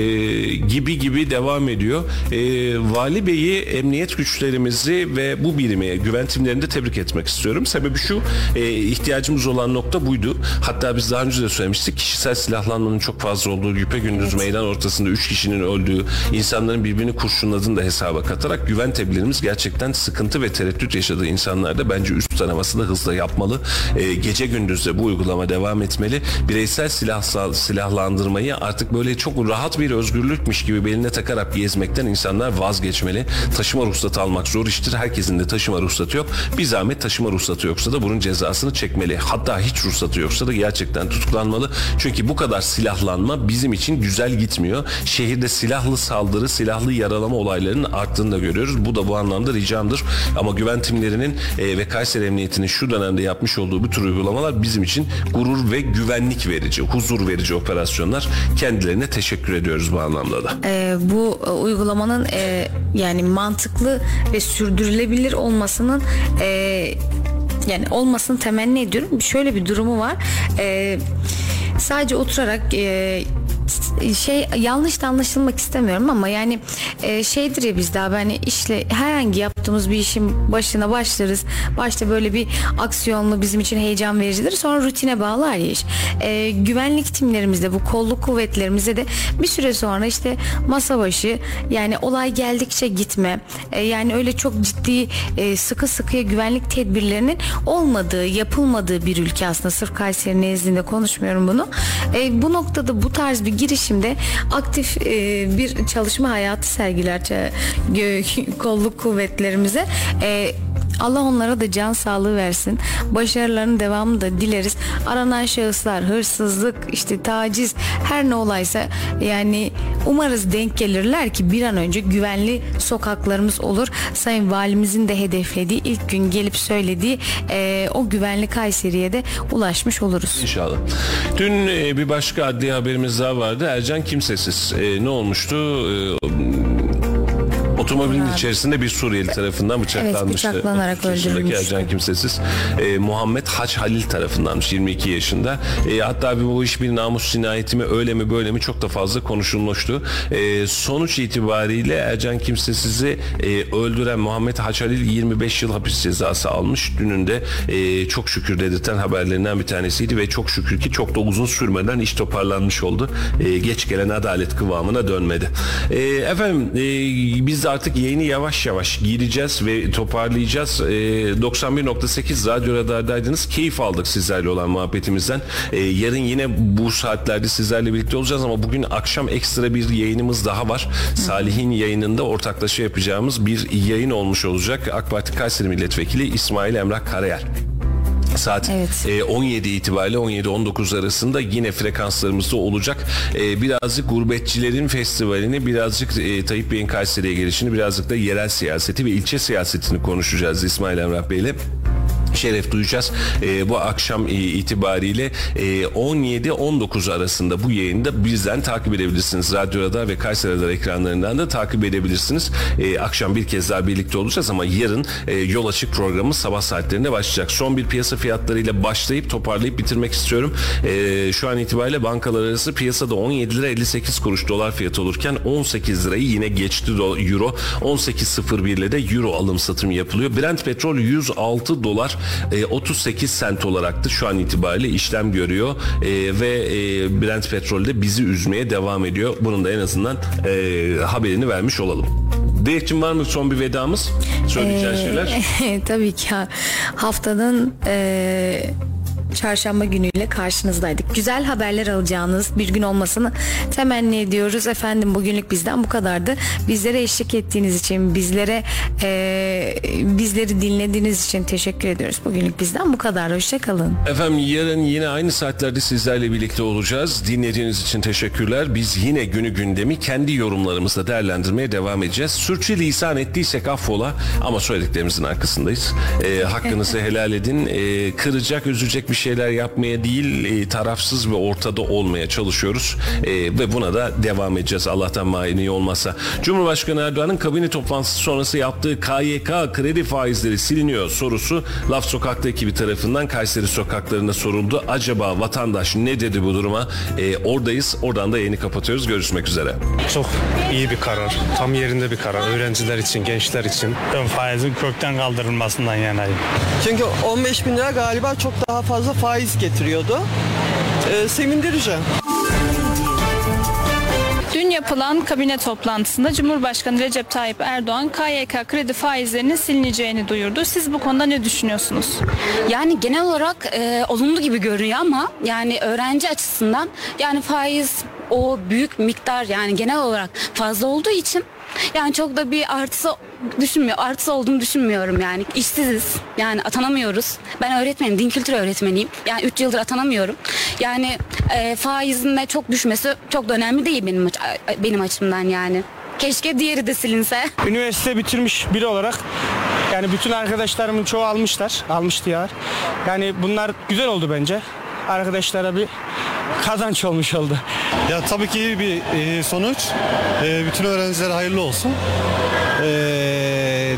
gibi gibi devam ediyor. E, Vali Bey'i, emniyet güçlerimizi ve bu birimi, güven timlerini de tebrik etmek istiyorum. Sebebi şu, e, ihtiyacımız olan nokta buydu. Hatta biz daha önce de söylemiştik. Kişisel silahlanmanın çok fazla olduğu, güpe gündüz meydan ortasında 3 kişinin öldüğü, insanların birbirini kurşunladığını da hesaba katarak güven tedbirlerimiz gerçekten sıkıntı ve tereddüt yaşadığı insanlarda bence üst taramasını hızla yapmalı. E, gece gündüz de bu uygulama devam etmeli. Bireysel silah silahlandırmayı artık böyle çok rahat bir özgürlükmüş gibi beline takarak gezmekten insanlar vazgeçmeli. Taşıma ruhsatı almak zor iştir. Herkesin de taşıma ruhsatı yok. Bir zahmet taşıma ruhsatı yoksa da bunun cezasını çekmeli. Hatta hiç ruhsatı yoksa da gerçekten tutuklanmalı. Çünkü bu kadar silahlanma bizim için güzel gitmiyor. Şehirde silahlı saldırı, silahlı yaralama olaylarının arttığını da görüyoruz. Bu da bu anlamda ricamdır. Ama güven timlerinin e, ve Kayseri Emniyeti'nin şu dönemde yapmış olduğu bu tür uygulamalar bizim için gurur ve güvenlik verici, huzur verici operasyonlar. Kendilerine teşekkür ediyoruz bu anlamda da. Ee, bu e, uygulamanın e, yani mantıklı ve sürdürülebilir olmasının e, yani olmasını temenni ediyorum. Şöyle bir durumu var. E, sadece oturarak e, şey yanlış da anlaşılmak istemiyorum ama yani e, şeydir ya biz daha hani işle herhangi yaptığımız bir işin başına başlarız. Başta böyle bir aksiyonlu bizim için heyecan vericidir. Sonra rutine bağlar ya iş. E, güvenlik timlerimizde bu kolluk kuvvetlerimizde de bir süre sonra işte masa başı yani olay geldikçe gitme e, yani öyle çok ciddi e, sıkı sıkıya güvenlik tedbirlerinin olmadığı yapılmadığı bir ülke aslında sırf Kayseri nezdinde konuşmuyorum bunu. E, bu noktada bu tarz bir girişimde aktif e, bir çalışma hayatı sergiler [LAUGHS] kolluk kuvvetlerimize. E, Allah onlara da can sağlığı versin. Başarılarının devamını da dileriz. Aranan şahıslar, hırsızlık, işte taciz her ne olaysa yani umarız denk gelirler ki bir an önce güvenli sokaklarımız olur. Sayın Valimizin de hedeflediği ilk gün gelip söylediği e, o güvenli Kayseri'ye de ulaşmış oluruz. İnşallah. Dün e, bir başka adli haberimiz daha vardı. Ercan kimsesiz. E, ne olmuştu? E, Otomobilin içerisinde bir Suriyeli tarafından bıçaklanmıştı. Evet bıçaklanarak öldürülmüştü. Ercan kimsesiz. E, Muhammed Haç Halil tarafındanmış 22 yaşında. E, hatta bir bu iş bir namus cinayeti mi öyle mi böyle mi çok da fazla konuşulmuştu. E, sonuç itibariyle Ercan kimsesizi e, öldüren Muhammed Haç Halil 25 yıl hapis cezası almış. Dünün de e, çok şükür dedirten haberlerinden bir tanesiydi ve çok şükür ki çok da uzun sürmeden iş toparlanmış oldu. E, geç gelen adalet kıvamına dönmedi. E, efendim e, biz de artık yayını yavaş yavaş gireceğiz ve toparlayacağız. E, ee, 91.8 Radyo Radar'daydınız. Keyif aldık sizlerle olan muhabbetimizden. E, yarın yine bu saatlerde sizlerle birlikte olacağız ama bugün akşam ekstra bir yayınımız daha var. Salih'in yayınında ortaklaşa yapacağımız bir yayın olmuş olacak. AK Parti Kayseri Milletvekili İsmail Emrah Karayel. Saat evet. e, 17 itibariyle 17-19 arasında yine frekanslarımızda olacak. E, birazcık gurbetçilerin festivalini, birazcık e, Tayyip Bey'in Kayseri'ye gelişini, birazcık da yerel siyaseti ve ilçe siyasetini konuşacağız İsmail Emrah Bey'le şeref duyacağız. E, bu akşam itibariyle e, 17-19 arasında bu yayında bizden takip edebilirsiniz. Radyo Radar ve Kayseri Radar ekranlarından da takip edebilirsiniz. E, akşam bir kez daha birlikte olacağız ama yarın e, yol açık programı sabah saatlerinde başlayacak. Son bir piyasa fiyatlarıyla başlayıp toparlayıp bitirmek istiyorum. E, şu an itibariyle bankalar arası piyasada 17 lira 58 kuruş dolar fiyatı olurken 18 lirayı yine geçti euro. 18.01 ile de euro alım satım yapılıyor. Brent petrol 106 dolar e, 38 sent olaraktı şu an itibariyle işlem görüyor e, ve e, Brent petrol de bizi üzmeye devam ediyor. Bunun da en azından e, haberini vermiş olalım. Dilekçim var mı son bir vedamız? Söyleyeceğin ee, şeyler. [LAUGHS] tabii ki haftanın e, çarşamba günüyle karşınızdaydık. Güzel haberler alacağınız bir gün olmasını temenni ediyoruz. Efendim bugünlük bizden bu kadardı. Bizlere eşlik ettiğiniz için, bizlere e, bizleri dinlediğiniz için teşekkür ediyoruz. Bugünlük bizden bu kadar. Hoşçakalın. Efendim yarın yine aynı saatlerde sizlerle birlikte olacağız. Dinlediğiniz için teşekkürler. Biz yine günü gündemi kendi yorumlarımızla değerlendirmeye devam edeceğiz. Sürçü lisan ettiysek affola ama söylediklerimizin arkasındayız. E, hakkınızı helal edin. E, kıracak, üzecek bir şey şeyler yapmaya değil e, tarafsız ve ortada olmaya çalışıyoruz e, ve buna da devam edeceğiz Allah'tan mani olmasa. Cumhurbaşkanı Erdoğan'ın kabine toplantısı sonrası yaptığı KYK kredi faizleri siliniyor sorusu Laf Sokak'ta ekibi tarafından Kayseri sokaklarında soruldu. Acaba vatandaş ne dedi bu duruma? E, oradayız. Oradan da yeni kapatıyoruz. Görüşmek üzere. Çok iyi bir karar. Tam yerinde bir karar. Öğrenciler için, gençler için. Ben faizin kökten kaldırılmasından yanayım. Çünkü 15 bin lira galiba çok daha fazla faiz getiriyordu. Ee, sevindirici. yapılan kabine toplantısında Cumhurbaşkanı Recep Tayyip Erdoğan KYK kredi faizlerinin silineceğini duyurdu. Siz bu konuda ne düşünüyorsunuz? Yani genel olarak e, olumlu gibi görünüyor ama yani öğrenci açısından yani faiz o büyük miktar yani genel olarak fazla olduğu için yani çok da bir artısı düşünmüyor. Artısı olduğunu düşünmüyorum yani. İşsiziz. Yani atanamıyoruz. Ben öğretmenim, din kültürü öğretmeniyim. Yani 3 yıldır atanamıyorum. Yani e, faizin de çok düşmesi çok da önemli değil benim benim açımdan yani. Keşke diğeri de silinse. Üniversite bitirmiş biri olarak yani bütün arkadaşlarımın çoğu almışlar. Almıştı ya. Yani bunlar güzel oldu bence. Arkadaşlara bir kazanç olmuş oldu. Ya tabii ki iyi bir e, sonuç. E, bütün öğrencilere hayırlı olsun. E,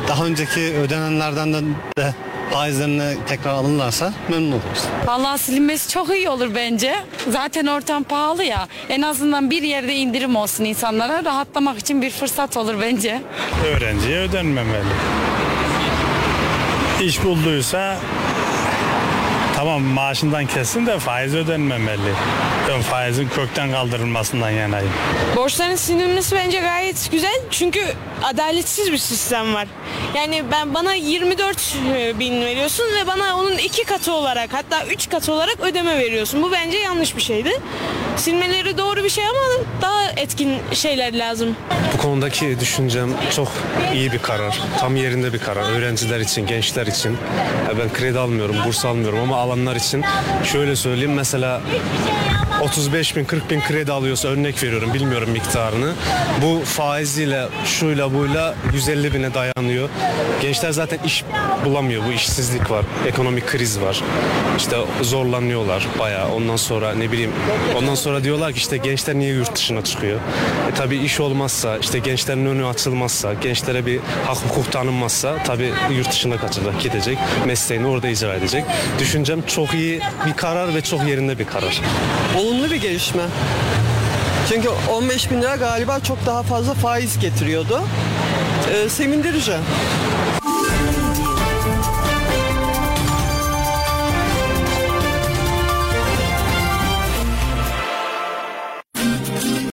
daha önceki ödenenlerden de, faizlerine tekrar alınırlarsa memnun oluruz. Vallahi silinmesi çok iyi olur bence. Zaten ortam pahalı ya. En azından bir yerde indirim olsun insanlara. Rahatlamak için bir fırsat olur bence. Öğrenciye ödenmemeli. İş bulduysa tamam maaşından kessin de faiz ödenmemeli. Ben faizin kökten kaldırılmasından yanayım. Borçların silinmesi bence gayet güzel çünkü adaletsiz bir sistem var. Yani ben bana 24 bin veriyorsun ve bana onun iki katı olarak hatta üç katı olarak ödeme veriyorsun. Bu bence yanlış bir şeydi. Silmeleri doğru bir şey ama daha etkin şeyler lazım. Bu konudaki düşüncem çok iyi bir karar. Tam yerinde bir karar. Öğrenciler için, gençler için. Ben kredi almıyorum, burs almıyorum ama alanlar için şöyle söyleyeyim. Mesela 35 bin 40 bin kredi alıyorsa örnek veriyorum bilmiyorum miktarını. Bu faiziyle şuyla buyla 150 bine dayanıyor. Gençler zaten iş bulamıyor. Bu işsizlik var. Ekonomik kriz var. İşte zorlanıyorlar bayağı. Ondan sonra ne bileyim ondan sonra diyorlar ki işte gençler niye yurt dışına çıkıyor? E tabii iş olmazsa işte gençlerin önü açılmazsa gençlere bir hak hukuk tanınmazsa tabii yurt dışına kaçacak gidecek. Mesleğini orada icra edecek. Düşüncem çok iyi bir karar ve çok yerinde bir karar. Olumlu bir gelişme. Çünkü 15 bin lira galiba çok daha fazla faiz getiriyordu. Ee, sevindirici.